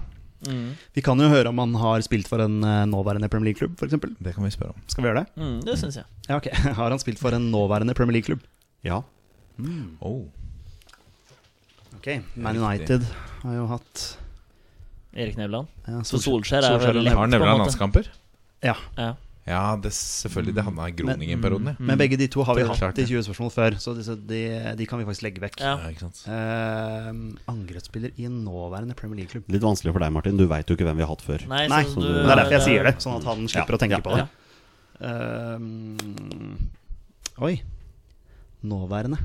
Speaker 3: Mm.
Speaker 2: Vi kan jo høre om han har spilt for en eh, nåværende Premier League-klubb, f.eks.
Speaker 4: Det kan vi spørre om.
Speaker 2: Skal vi gjøre det?
Speaker 3: Mm, det syns jeg.
Speaker 2: Ja, ok. Har han spilt for en nåværende Premier League-klubb?
Speaker 1: Ja.
Speaker 4: Oh.
Speaker 2: Ok, Man United har jo hatt
Speaker 3: Erik Nevland.
Speaker 2: ja,
Speaker 3: Solskjær, Solskjær er vel lett,
Speaker 4: Har Nevland landskamper?
Speaker 2: Ja.
Speaker 3: Ja.
Speaker 4: Ja, det selvfølgelig. Det havna i Groningen-perioden, ja.
Speaker 2: Men begge de to har vi hatt
Speaker 4: klart
Speaker 2: i 20 spørsmål før, så disse, de, de kan vi faktisk legge vekk.
Speaker 3: Ja.
Speaker 4: ja. Ikke sant?
Speaker 2: Eh, angrepsspiller i en nåværende Premier League-klubb.
Speaker 1: Litt vanskelig for deg, Martin. Du veit jo ikke hvem vi har hatt før.
Speaker 3: Nei,
Speaker 2: Nei,
Speaker 3: du,
Speaker 2: Det er derfor jeg sier det, sånn at han slipper
Speaker 1: Ja,
Speaker 2: å tenke
Speaker 1: ja,
Speaker 2: på det.
Speaker 3: ja.
Speaker 2: Ehm, oi. Nåværende.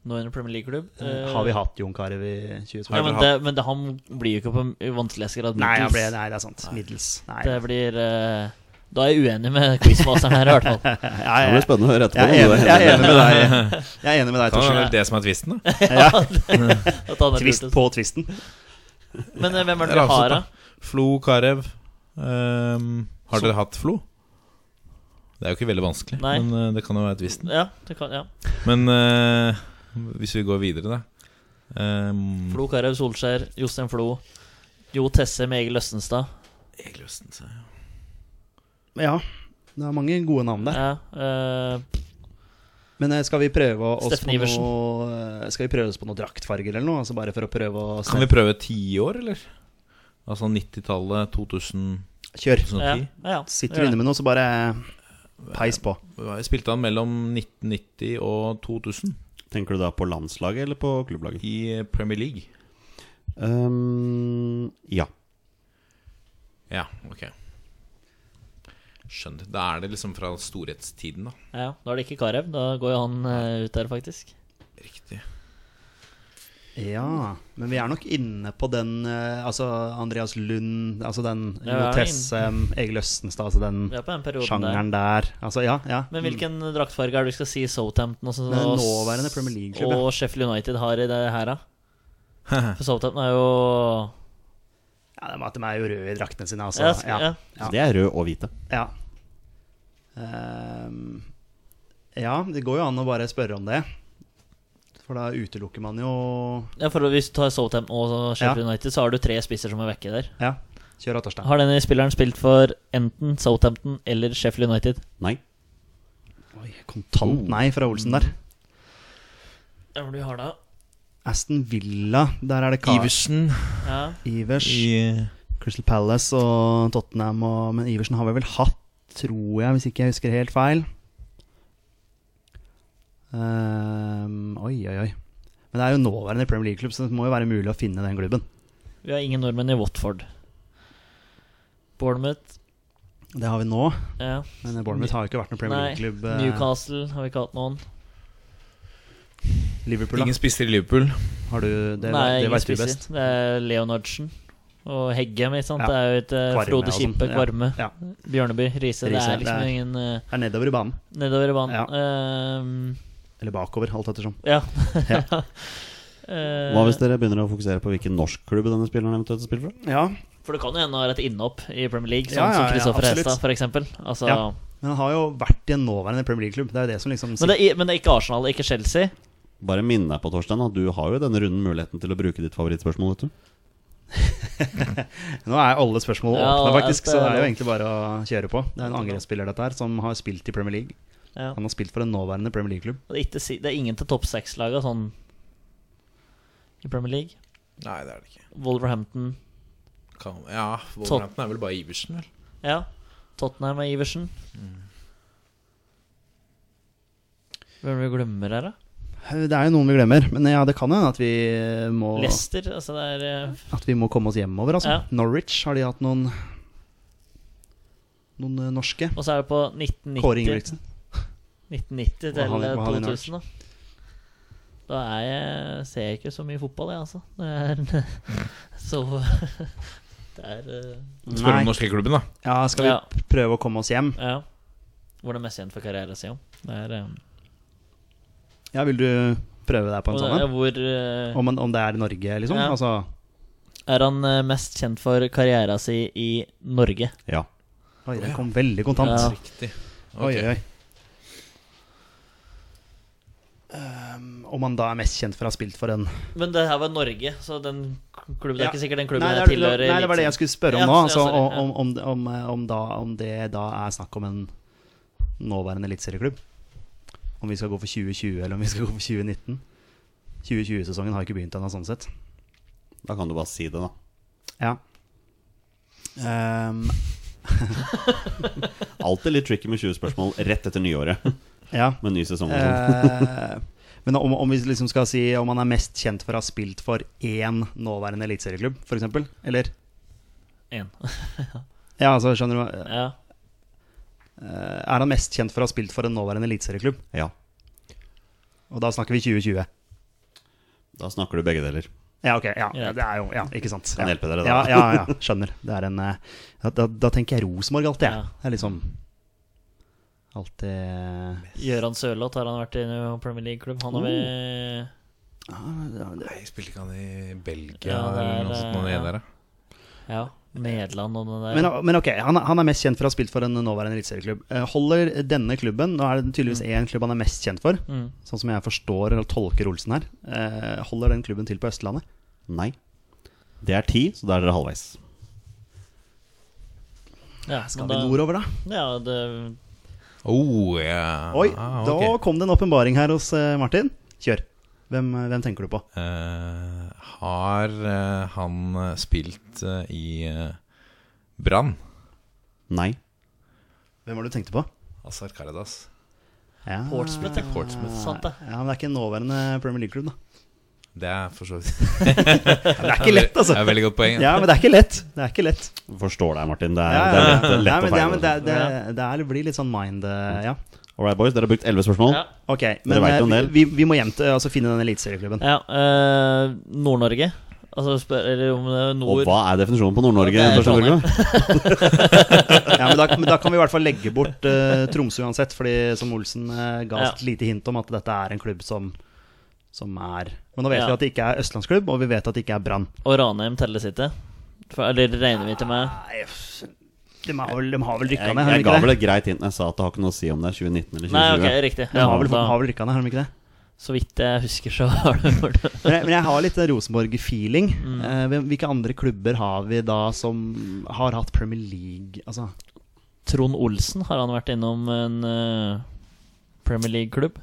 Speaker 3: Nå det Premier League-klubb.
Speaker 2: Eh, har vi hatt Jon Carew i 20
Speaker 3: Ja, men, det, men det, han blir jo ikke på vanskelighetsgrad
Speaker 2: Nei,
Speaker 3: middels.
Speaker 2: ble, nei, det er sant. Middels. Nei.
Speaker 3: Det blir eh, Da er jeg uenig med quizmasteren her, i hvert fall.
Speaker 2: Ja,
Speaker 1: Det
Speaker 2: jeg,
Speaker 1: blir spennende å høre etterpå.
Speaker 2: jeg, er enig, jeg er enig med deg. Jeg er enig med deg,
Speaker 4: er det
Speaker 2: er
Speaker 4: vel det som er tvisten, da.
Speaker 3: ja,
Speaker 2: Twist på tvisten.
Speaker 3: Men eh, hvem er det
Speaker 4: Det er
Speaker 3: har, da?
Speaker 4: Flo Karev. Um, har dere hatt Flo? Det er jo ikke veldig vanskelig,
Speaker 3: Nei.
Speaker 4: men eh, det kan jo være tvisten.
Speaker 3: Ja, det kan, ja.
Speaker 4: Men uh, hvis vi går videre, da. Um,
Speaker 3: Flo Karev Solskjær, Jostein Flo, Jo Tesse med Egil Østenstad.
Speaker 4: Egil Østenstad, ja.
Speaker 2: Ja, det er mange gode navn der.
Speaker 3: Ja, uh,
Speaker 2: Men eh, skal vi prøve oss
Speaker 3: Steffen
Speaker 2: på
Speaker 3: Iversen.
Speaker 2: noe eh, Skal vi prøve oss på noe draktfarger eller noe? Altså bare for å prøve å
Speaker 4: Kan vi prøve tiår, eller? Altså 90-tallet, 2000,
Speaker 2: Kjør.
Speaker 4: 2010.
Speaker 3: ja, ja,
Speaker 2: Sitter du inne med noe, så bare peis på.
Speaker 4: Spilte han mellom 1990 og 2000
Speaker 1: Tenker du da på landslaget eller på klubblaget?
Speaker 4: i Premier League?
Speaker 1: Um, ja.
Speaker 4: Ja, ok. Skjønner. Da er det liksom fra storhetstiden, da.
Speaker 3: Ja, da er det ikke Karev. Da går jo han uh, ut der, faktisk.
Speaker 4: Riktig.
Speaker 2: Ja, men vi er nok inne på den uh, Altså Andreas Lund, altså den
Speaker 3: Ja,
Speaker 2: Jo
Speaker 3: vi er
Speaker 2: Tesse, Egil Østenstad, altså den
Speaker 3: den sjangeren der.
Speaker 2: der. Altså, ja, ja.
Speaker 3: Men hvilken draktfarge er det du skal si Southampton og, så, og,
Speaker 2: nåværende Premier League-klubb,
Speaker 3: og Sheffield United har i det her, da? For Southampton er jo
Speaker 2: ja, de, er jo røde i draktene sine, altså.
Speaker 3: ja,
Speaker 2: Ja.
Speaker 3: ja.
Speaker 2: Ja.
Speaker 1: Så de er røde og hvite.
Speaker 2: Ja. Ehm, ja, det går jo an å bare spørre om det. For da utelukker man jo
Speaker 3: ja, for Hvis du tar Southampton og Sheffield United, så har du tre spisser som er vekke der.
Speaker 2: Ja, kjør av, Torstein.
Speaker 3: Har denne spilleren spilt for enten Southampton eller Sheffield United?
Speaker 1: Nei.
Speaker 2: Oi, kontant nei fra Olsen der.
Speaker 3: Ja, hvor du har da?
Speaker 2: Aston Villa, der er det Kar
Speaker 4: Iversen
Speaker 3: Ja.
Speaker 2: Ivers.
Speaker 4: i
Speaker 2: Crystal Palace og Tottenham og, Men Iversen har vi vel hatt, tror jeg, hvis ikke jeg husker helt feil. Um, oi, oi, oi. Men det er jo nåværende Premier League-klubb, så det må jo være mulig å finne den klubben.
Speaker 3: Vi har ingen nordmenn i Watford. Bournemouth.
Speaker 2: Det har vi nå,
Speaker 3: Ja.
Speaker 2: men Bournemouth har jo ikke vært noen Premier League-klubb. eh,
Speaker 3: Newcastle har vi ikke hatt noen.
Speaker 2: Liverpool, da.
Speaker 4: Ingen spisser i Liverpool.
Speaker 2: Har du det?
Speaker 3: Nei,
Speaker 2: det
Speaker 3: ingen
Speaker 2: du
Speaker 3: spisser.
Speaker 2: best.
Speaker 3: Det er Leonardsen og Heggem. Ikke sant?
Speaker 2: Ja.
Speaker 3: Det er jo et eh,
Speaker 2: Kvarme
Speaker 3: Frode Kippe,
Speaker 2: ja.
Speaker 3: Kvarme,
Speaker 2: Ja.
Speaker 3: Bjørneby, Riise. Det er liksom
Speaker 2: det er-
Speaker 3: ingen eh,
Speaker 2: Det er nedover i banen.
Speaker 3: nedover i banen.
Speaker 2: Ja.
Speaker 3: Ehm,
Speaker 2: Eller bakover, alt ettersom.
Speaker 3: ja.
Speaker 2: Ja.
Speaker 3: Eh,
Speaker 1: Hva hvis dere begynner å fokusere på hvilken norsk klubb denne spilleren eventuelt spiller for?
Speaker 2: Ja,
Speaker 3: For det kan jo hende han har et innhopp i Premier League, sånn
Speaker 2: Ja, ja,
Speaker 3: som
Speaker 2: ja,
Speaker 3: Kristoffer
Speaker 2: ja,
Speaker 3: Hestad, f.eks. Altså,
Speaker 2: Ja. men han har jo vært i en nåværende Premier League-klubb. Det er jo det som liksom
Speaker 3: men, det er, men det er ikke Arsenal, ikke Chelsea.
Speaker 1: Bare minn deg på, Torstein, at du har jo i denne runden muligheten til å bruke ditt favorittspørsmål. vet du
Speaker 2: Nå er alle spørsmål
Speaker 3: Ja,
Speaker 2: åpne, faktisk, så det er jo egentlig bare å kjøre på. Det er en angrepsspiller dette her som har spilt i Premier League.
Speaker 3: Ja.
Speaker 2: Han har spilt for en nåværende Premier League-klubb.
Speaker 3: Det, er det er ingen til topp seks-laga sånn i Premier League?
Speaker 4: Nei, det er det ikke.
Speaker 3: Wolverhampton.
Speaker 4: Kan, ja, Wolverhampton er vel bare Iversen, vel?
Speaker 3: Ja. Tottenham er Iversen. Hvem er det vi glemmer her, da?
Speaker 2: Det er jo noen vi glemmer, men ja, det kan hende at vi må
Speaker 3: Leicester. Altså det er eh,
Speaker 2: At vi må komme oss hjemover, altså.
Speaker 3: Ja.
Speaker 2: Norwich, har de hatt noen Noen eh, norske?
Speaker 3: Og så er det på 1990
Speaker 2: Kåre Ingebrigtsen.
Speaker 3: 1990 til
Speaker 2: Hva har de- hva har de i
Speaker 3: 2000, da. Da er jeg, ser jeg ikke så mye fotball, jeg, altså. Det er så Det er eh,
Speaker 4: Spør om norske klubben, da.
Speaker 2: Ja, skal vi
Speaker 3: Ja.
Speaker 2: prøve å komme oss hjem?
Speaker 3: Ja. Hvor det er mest igjen for karriere, sier hun. Det er eh,
Speaker 2: Ja, vil du prøve deg på en sånn en?
Speaker 3: hvor eh,
Speaker 2: Om, om det er i Norge, liksom?
Speaker 3: Ja.
Speaker 2: Altså
Speaker 3: Er han eh, mest kjent for karriera si i Norge?
Speaker 1: Ja.
Speaker 2: Oi, den kom veldig kontant.
Speaker 3: Ja.
Speaker 4: Riktig.
Speaker 2: Oi, oi, oi. Um, om han da er mest kjent for å ha spilt for en
Speaker 3: Men det her var Norge, så den klubben Det er ikke sikkert den klubben
Speaker 2: Nei, det,
Speaker 3: jeg
Speaker 2: er,
Speaker 3: tilhører.
Speaker 2: nei, det var det jeg skulle spørre om
Speaker 3: Ja,
Speaker 2: nå.
Speaker 3: ja,
Speaker 2: Altså,
Speaker 3: sorry, ja.
Speaker 2: om, om, om, om, da, om det da er snakk om en nåværende eliteserieklubb. Om vi skal gå for 2020, eller om vi skal gå for 2019. 2020-sesongen har ikke begynt ennå, sånn sett.
Speaker 1: Da kan du bare si det, da.
Speaker 2: Ja. Um,
Speaker 1: Alltid litt tricky med 20 spørsmål rett etter nyåret.
Speaker 2: ja.
Speaker 1: Med ny sesong og sånn.
Speaker 2: Eh, men om, om vi liksom skal si om han er mest kjent for å ha spilt for én nåværende eliteserieklubb, f.eks.? Eller
Speaker 3: En.
Speaker 2: Ja, altså, skjønner du? hva-
Speaker 3: Ja.
Speaker 2: Eh, er han mest kjent for å ha spilt for en nåværende eliteserieklubb?
Speaker 1: Ja.
Speaker 2: Og da snakker vi 2020.
Speaker 1: Da snakker du begge deler.
Speaker 2: Ja, ok. Ja,
Speaker 3: Ja.
Speaker 2: det er jo Ja, ikke sant.
Speaker 1: Kan hjelpe dere da.
Speaker 2: Ja, ja, ja, skjønner. Det er en eh, da, da, tenker jeg Rosenborg alltid, jeg.
Speaker 3: Ja.
Speaker 2: Det er liksom Alltid
Speaker 3: Gøran Sørloth har han vært i noen Premier League-klubb. Han har vi
Speaker 4: Nei, spilte ikke han i Belgia
Speaker 3: Ja, er,
Speaker 4: eller noe sånt? Noe
Speaker 3: eh,
Speaker 4: der, da?
Speaker 3: Ja, Nederland og det der.
Speaker 2: Men, men ok, han, er- han er mest kjent for å ha spilt for en nåværende eliteserieklubb. Eh, Holder denne klubben Nå er det tydeligvis én klubb han er mest kjent for,
Speaker 3: Mm.
Speaker 2: sånn som jeg forstår eller tolker Olsen her. Eh, holder den klubben til på Østlandet?
Speaker 1: Nei. Det er ti, så da er dere halvveis.
Speaker 3: ja,
Speaker 2: Skal vi
Speaker 3: da-
Speaker 2: nordover, da?
Speaker 3: Ja, det
Speaker 4: Oh, yeah.
Speaker 2: Oi,
Speaker 4: Ah,
Speaker 2: da kom det en åpenbaring her hos eh, Martin. Kjør. Hvem, hvem tenker du på?
Speaker 4: Uh, har uh, han eh, spilt uh, i uh, Brann?
Speaker 1: Nei.
Speaker 2: Hvem var det du tenkte på?
Speaker 4: Azar Karadas.
Speaker 2: Ja,
Speaker 3: Portsmouth, ja.
Speaker 4: Portsmouth.
Speaker 3: Sant, det.
Speaker 2: Ja, men det er ikke en nåværende Premier League-klubb, da.
Speaker 4: Det er for så vidt
Speaker 2: Det er ikke lett, altså.
Speaker 4: Det er veldig godt poeng.
Speaker 2: Ja, men det er ikke lett. Det er ikke lett.
Speaker 1: Forstår deg, Martin. Det er,
Speaker 2: Ja,
Speaker 1: det er
Speaker 2: ja,
Speaker 1: lett,
Speaker 2: ja.
Speaker 1: lett å
Speaker 2: men det,
Speaker 1: feile.
Speaker 2: men det, det, det det blir litt sånn mind eh, Ja.
Speaker 1: All right, boys. Dere har brukt elleve spørsmål.
Speaker 3: Ja.
Speaker 2: Ok, men
Speaker 1: vet jo en
Speaker 2: eh,
Speaker 1: del.
Speaker 2: vi, vi må hjem til altså, finne den eliteserieklubben.
Speaker 3: Ja, eh, Nord-Norge. Altså spør Eller om det er
Speaker 1: Og hva er definisjonen på Nord-Norge?
Speaker 2: Ja, men da, men da kan vi i hvert fall legge bort uh, Tromsø uansett, fordi som Olsen uh, ga oss
Speaker 3: Ja.
Speaker 2: et lite hint om at dette er en klubb som, som er Men nå vet
Speaker 3: Ja.
Speaker 2: vi at det ikke er østlandsklubb, og vi vet at det ikke er Brann.
Speaker 3: Og Ranheim telles ikke. Eller regner vi til med?
Speaker 2: Nei, De har vel, de har vel rykka
Speaker 1: Jeg,
Speaker 2: ned, har
Speaker 1: jeg ga vel et greit hint når jeg sa at det har ikke noe å si om det er 2019 eller 2020.
Speaker 3: Nei, ok, riktig.
Speaker 2: De har vel, har vel rykka ned, har de ikke det?
Speaker 3: så vidt jeg husker, så har det
Speaker 2: Men jeg, men jeg har litt Rosenborg-feeling.
Speaker 3: Mm.
Speaker 2: Eh, hvilke andre klubber har vi da som har hatt Premier League Altså
Speaker 3: Trond Olsen, har han vært innom en uh, Premier League-klubb?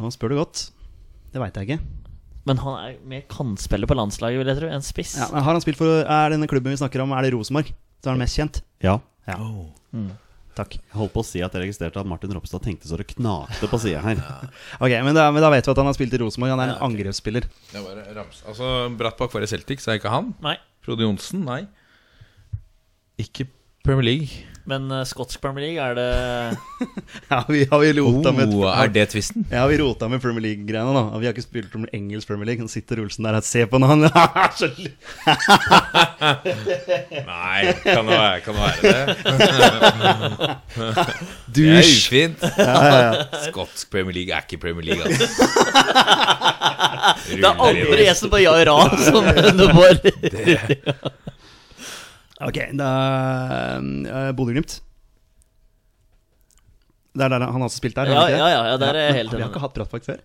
Speaker 2: Nå spør du godt. Det veit jeg ikke.
Speaker 3: Men han er mer kantspiller på landslaget, vil jeg tro, enn spiss.
Speaker 2: Ja, men har han spilt for Er denne klubben vi snakker om, er det Rosenborg? Så er han mest kjent?
Speaker 1: Ja.
Speaker 2: Ja.
Speaker 3: Mm.
Speaker 2: Takk.
Speaker 1: Jeg holdt på å si at jeg registrerte at Martin Ropstad tenkte så det knakte på sida her.
Speaker 2: Ok, men da, men da vet vi at han har spilt i Rosenborg. Han er en angrepsspiller.
Speaker 4: Det var rams. Altså, Brattbakk var i Celtic, så er ikke han.
Speaker 3: Nei.
Speaker 4: Frode Johnsen, nei. Ikke Premier League.
Speaker 3: Men uh, skotsk Premier League, er det
Speaker 2: Ja, vi har vi rota med
Speaker 4: Oh, er det tvisten?
Speaker 2: Ja, vi rota med Premier League-greiene, da. Og vi har ikke spilt om engelsk Premier League. Nå sitter Olsen der og ser på han
Speaker 4: Nei, kan det være, kan det, være det? Det er ufint.
Speaker 2: Ja, ja, ja.
Speaker 4: Skotsk Premier League er ikke Premier League, altså.
Speaker 3: Det er andre gjesten på ja ra som du får
Speaker 2: Ok, da uh, Bodø-Glimt. Det er der han har også spilt der?
Speaker 3: Ja, ja, ja, ja, der er jeg
Speaker 2: men
Speaker 3: helt
Speaker 2: Vi har
Speaker 3: enig.
Speaker 2: ikke hatt Brattbakk før.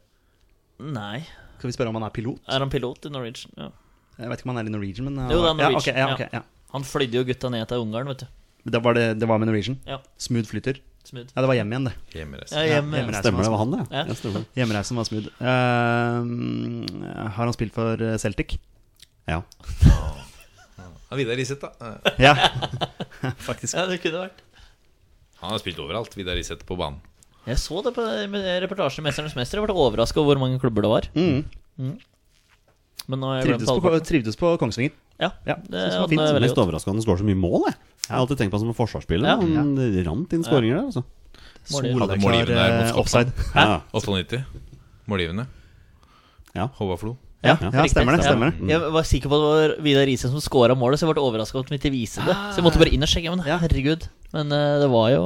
Speaker 3: Nei.
Speaker 2: Skal vi spørre om han er pilot?
Speaker 3: Er han pilot i Norwegian? Ja.
Speaker 2: Jeg vet ikke om han er i Norwegian, men
Speaker 3: Jo, det er Norwegian,
Speaker 2: Ja, okay, ja,
Speaker 3: ja.
Speaker 2: ja.
Speaker 3: Han flydde jo gutta ned til Ungarn, vet du.
Speaker 2: Det, var det, det var med Norwegian.
Speaker 3: Ja.
Speaker 2: Smooth flytter.
Speaker 3: Smooth.
Speaker 2: Ja, det var hjem igjen, det.
Speaker 4: Hjemmereise.
Speaker 3: Ja, hjem,
Speaker 2: hjemmereise.
Speaker 1: Stemmer det, var han det?
Speaker 3: Ja.
Speaker 1: Ja,
Speaker 2: var smooth. Eh, har han spilt for eh, Celtic?
Speaker 1: Ja.
Speaker 4: Ja, Vidar Riseth, da. Eh,
Speaker 2: Ja, faktisk.
Speaker 3: Ja, det kunne vært.
Speaker 4: Han har spilt overalt, Vidar Riseth, på banen.
Speaker 3: Jeg så det på reportasjen 'Mesternes mester'. Jeg ble overraska over hvor mange klubber det var.
Speaker 2: Mm.
Speaker 3: Men nå har jeg
Speaker 2: Trivdes, på, trivdes på Kongsvinger.
Speaker 3: Ja,
Speaker 2: Ja,
Speaker 3: det
Speaker 2: det var fint.
Speaker 3: veldig
Speaker 1: Mest overraskende han skårer så mye mål. Jeg. jeg har alltid tenkt på han som en forsvarsspiller.
Speaker 3: Ja.
Speaker 1: Han rant inn skåringer der. Altså.
Speaker 3: Målgivende.
Speaker 2: Soleklar eh, offside.
Speaker 1: Ja.
Speaker 4: 98. Målgivende.
Speaker 1: Ja.
Speaker 4: Håvard Flo.
Speaker 2: Ja,
Speaker 1: Ja,
Speaker 2: ja, stemmer det. Stemmer det
Speaker 3: Jeg var sikker på at det var Vidar Riise som scora målet, så jeg ble overraska over at de ikke viste det. Så jeg måtte bare inn og sjekke. Men herregud. Men eh, det var jo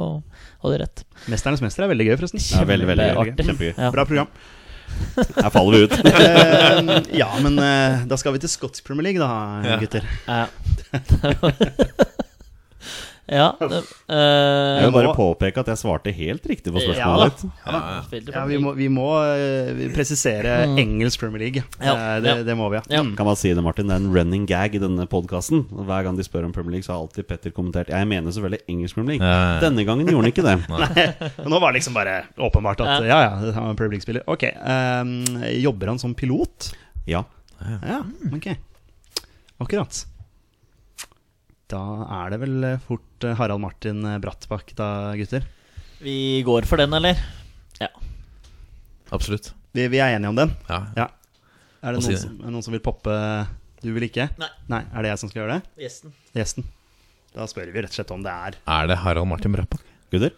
Speaker 3: Hadde rett.
Speaker 2: 'Mesternes mester' er veldig gøy, forresten.
Speaker 1: Ja, veldig, veldig gøy. Kjempegøy.
Speaker 3: Ja.
Speaker 2: Bra program.
Speaker 1: Her faller vi ut.
Speaker 2: Eh, ja, men eh, da skal vi til skotsk Premier League, da, gutter.
Speaker 3: Ja. ja det, uh,
Speaker 1: Jeg vil bare
Speaker 2: må-
Speaker 1: påpeke at jeg svarte helt riktig på spørsmålet ditt.
Speaker 2: Ja,
Speaker 3: Ja,
Speaker 2: vi må, vi må uh, presisere
Speaker 3: Mm.
Speaker 2: engelsk Premier League.
Speaker 3: Ja,
Speaker 2: Eh, det,
Speaker 3: ja.
Speaker 2: det må vi, ja.
Speaker 3: Ja.
Speaker 1: Kan man si det, Martin? Det er en running gag i denne podkasten. Hver gang de spør om Premier League, så har alltid Petter kommentert Jeg mener selvfølgelig engelsk Premier League.
Speaker 4: Ja.
Speaker 1: Denne gangen gjorde han ikke det.
Speaker 2: Nei, nå var det liksom bare åpenbart at ja, ja, han er en Premier League-spiller. Ok. eh, jobber han som pilot?
Speaker 1: Ja.
Speaker 2: Ja, ok. Akkurat. Da er det vel eh, fort eh, Harald Martin eh, Brattbakk, da, gutter.
Speaker 3: Vi går for den, eller? Ja.
Speaker 4: Absolutt.
Speaker 2: Vi, vi er enige om den?
Speaker 4: Ja.
Speaker 2: Ja. Er det noen som, er det noen som vil poppe Du vil ikke?
Speaker 3: Nei.
Speaker 2: Er det jeg som skal gjøre det?
Speaker 3: Gjesten.
Speaker 2: Gjesten. Da spør vi rett og slett om det er
Speaker 4: Er det Harald Martin Brattbakk?
Speaker 1: Gutter?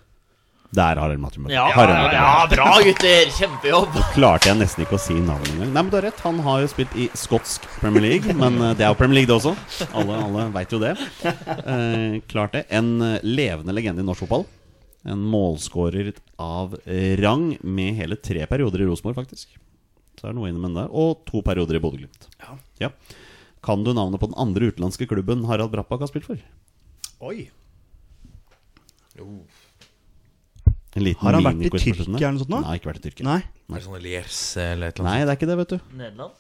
Speaker 1: Det har dere Møller.
Speaker 3: Ja, ja, ja, bra, gutter! Kjempejobb.
Speaker 1: Klarte jeg nesten ikke å si navnet engang. Nei, men du har rett. Han har jo spilt i skotsk Premier League, men eh, det er jo Premier League, det også. Alle, alle veit jo det. Eh, klart det. En eh, levende legende i norsk fotball. En målskårer av rang med hele tre perioder i Rosenborg, faktisk. Så er det noe innimellom der. Og to perioder i Bodø-Glimt. Ja. Kan du navnet på den andre utenlandske klubben Harald Brappak har spilt for?
Speaker 2: Oi!
Speaker 1: Liten
Speaker 2: Har han vært i Tyrkia eller noe sånt nå?
Speaker 1: Nei, ikke vært i Tyrkia.
Speaker 2: Nei.
Speaker 4: Er det sånn Liers eller et eller
Speaker 1: Nei,
Speaker 4: annet?
Speaker 1: det er ikke det, vet du.
Speaker 3: Nederland.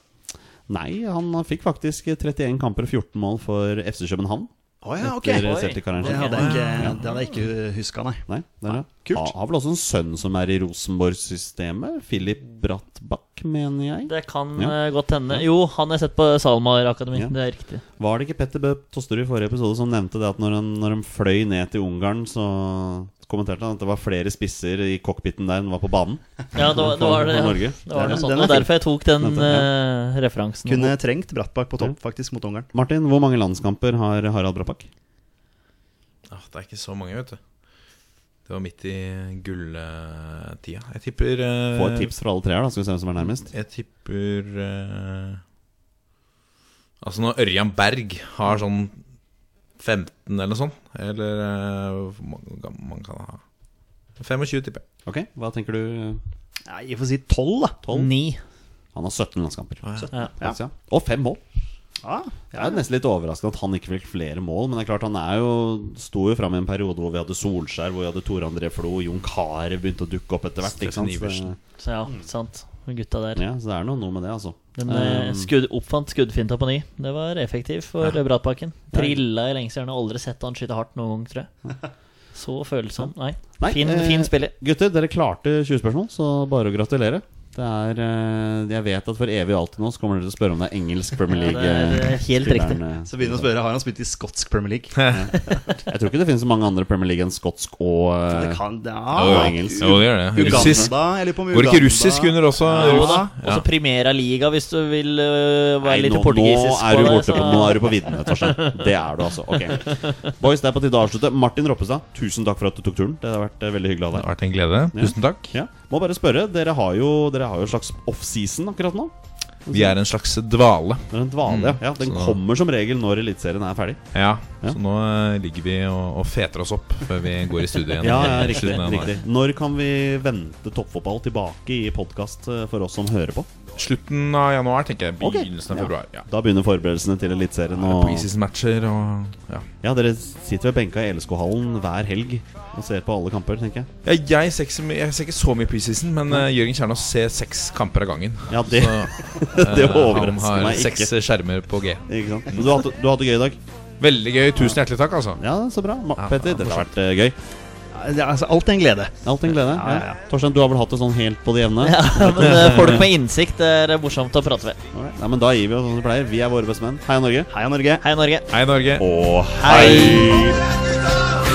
Speaker 1: Nei, han fikk faktisk 31 kamper og 14 mål for FC København.
Speaker 2: Å ja, ok.
Speaker 1: Etter
Speaker 3: Oi.
Speaker 1: Celtic-karrieren
Speaker 2: Det
Speaker 1: sin.
Speaker 2: hadde jeg ikke, det hadde jeg ikke huska, nei.
Speaker 1: Nei, det er det.
Speaker 2: Kult.
Speaker 1: Ha, har vel også en sønn som er i Rosenborg-systemet. Philip Brattbakk, mener jeg.
Speaker 3: Det kan
Speaker 1: Ja.
Speaker 3: eh, godt hende. Jo, han har jeg sett på SalMar Akademi.
Speaker 1: Ja.
Speaker 3: Det er riktig.
Speaker 1: Var det ikke Petter Bø Tosterud i forrige episode som nevnte det at når han, når han fløy ned til Ungarn, så kommenterte han at det var flere spisser i cockpiten der enn var på banen?
Speaker 3: Ja, det var det. Var det, ja. Det var noe sånt. Og
Speaker 2: er
Speaker 3: derfor jeg tok den eh, referansen.
Speaker 2: Kunne trengt Brattbakk på topp, faktisk, mot Ungarn.
Speaker 1: Martin, hvor mange landskamper har Harald Brattbakk?
Speaker 4: Ah, det er ikke så mange, vet du. Det var midt i gulltida. Jeg tipper uh,
Speaker 1: Få et tips fra alle tre her, da, skal vi se hvem som er nærmest.
Speaker 4: Jeg tipper uh, Altså når Ørjan Berg har sånn 15 eller noe sånt Eller eh, hvor mange kan man kan ha 25, tipper jeg.
Speaker 1: Ok, hva tenker du?
Speaker 2: Ja, jeg får si tolv, da.
Speaker 1: 12?
Speaker 3: 9.
Speaker 1: Han har 17 landskamper.
Speaker 3: Ja.
Speaker 1: faktisk, ja. Og fem mål.
Speaker 2: Ja,
Speaker 1: Jeg er nesten litt overrasket at han ikke fikk flere mål. Men det er klart han er jo sto jo fram i en periode hvor vi hadde Solskjær, hvor vi hadde Tore André Flo, Jon Carew begynte å dukke opp etter hvert. Ikke sant? Så,
Speaker 3: Så ja, sant. Gutta der.
Speaker 1: ja, så det er noe, noe med det, altså.
Speaker 3: Den
Speaker 1: Um,
Speaker 3: skudd, oppfant skuddfinta på ny. Det var effektivt for
Speaker 1: Ja.
Speaker 3: Bratbakken. Trilla i lengste hjørne. Aldri sett han skyte hardt noen gang, tror jeg. Så følsom. Nei.
Speaker 1: Nei,
Speaker 3: Fin,
Speaker 1: eh,
Speaker 3: fin spiller.
Speaker 1: Gutter, dere klarte 20 spørsmål, så bare å gratulere. Det er, eh, jeg vet at for evig og alltid nå så kommer dere til å spørre om det er engelsk Premier
Speaker 3: Ja,
Speaker 1: League.
Speaker 3: det er
Speaker 1: eh,
Speaker 3: helt riktig.
Speaker 1: eh,
Speaker 2: Så begynner å spørre Har han spilt i skotsk Premier League.
Speaker 1: Jeg tror ikke det finnes så mange andre Premier League enn skotsk og
Speaker 2: Det
Speaker 1: eh,
Speaker 2: kan det,
Speaker 1: og engelsk.
Speaker 4: Jo, det gjør det. Russisk. Går ikke russisk under også?
Speaker 3: Jo
Speaker 4: russ?
Speaker 3: da.
Speaker 4: Ja.
Speaker 3: Også Primera Liga, hvis du vil uh, være
Speaker 1: Nei,
Speaker 3: litt
Speaker 1: nå, nå, er du
Speaker 3: på det,
Speaker 1: borte på,
Speaker 3: så-
Speaker 1: nå er du på viddene, Torstein. Det er du altså. Ok Boys, det er på tide å avslutte. Martin Roppestad, tusen takk for at du tok turen. Det har vært eh, veldig hyggelig av deg.
Speaker 4: Det har vært en glede. Tusen takk.
Speaker 1: Ja. Må bare spørre, dere har jo, dere har jo en slags offseason akkurat nå.
Speaker 4: Vi er en slags dvale.
Speaker 1: En dvale, mm. ja. Den
Speaker 4: Så-
Speaker 1: kommer som regel når Eliteserien er ferdig.
Speaker 4: Ja,
Speaker 1: Ja.
Speaker 4: Så nå eh, ligger vi og, og feter oss opp før vi går i studio igjen.
Speaker 1: Ja, ja, riktig, riktig Når kan vi vente toppfotball tilbake i podkast for oss som hører på?
Speaker 4: Slutten av januar, tenker jeg. Begynnelsen av februar. Ja.
Speaker 1: Da begynner forberedelsene til Eliteserien. Og...
Speaker 4: Preseason-matcher og ja.
Speaker 1: Ja, dere sitter ved benka i LSK-hallen hver helg og ser på alle kamper, tenker jeg.
Speaker 4: ja jeg, ser ikke jeg ser ikke så mye preseason, men uh, Jørgen Kjernås ser seks kamper av gangen.
Speaker 1: Ja, det,
Speaker 4: Så,
Speaker 1: det overrasker meg ikke.
Speaker 4: Han har seks skjermer på G.
Speaker 1: Ikke sant? Du har hatt, du det gøy i dag?
Speaker 4: Veldig gøy. Tusen hjertelig takk, altså.
Speaker 1: Ja, så bra. Ma Petter, dette har vært uh, gøy.
Speaker 2: Er, altså, alt er en glede.
Speaker 1: Alt en glede.
Speaker 2: Ja, ja, ja.
Speaker 1: Torstein, du har vel hatt det sånn helt på det jevne?
Speaker 3: Ja, men eh, folk med innsikt er morsomt å prate med.
Speaker 1: Alright. Ja, men da gir vi oss som vi pleier. Vi er våre bestemenn. Heia Norge.
Speaker 2: Heia Norge.
Speaker 3: Hei, Norge.
Speaker 4: Hei, Norge.
Speaker 1: Og
Speaker 3: Hei.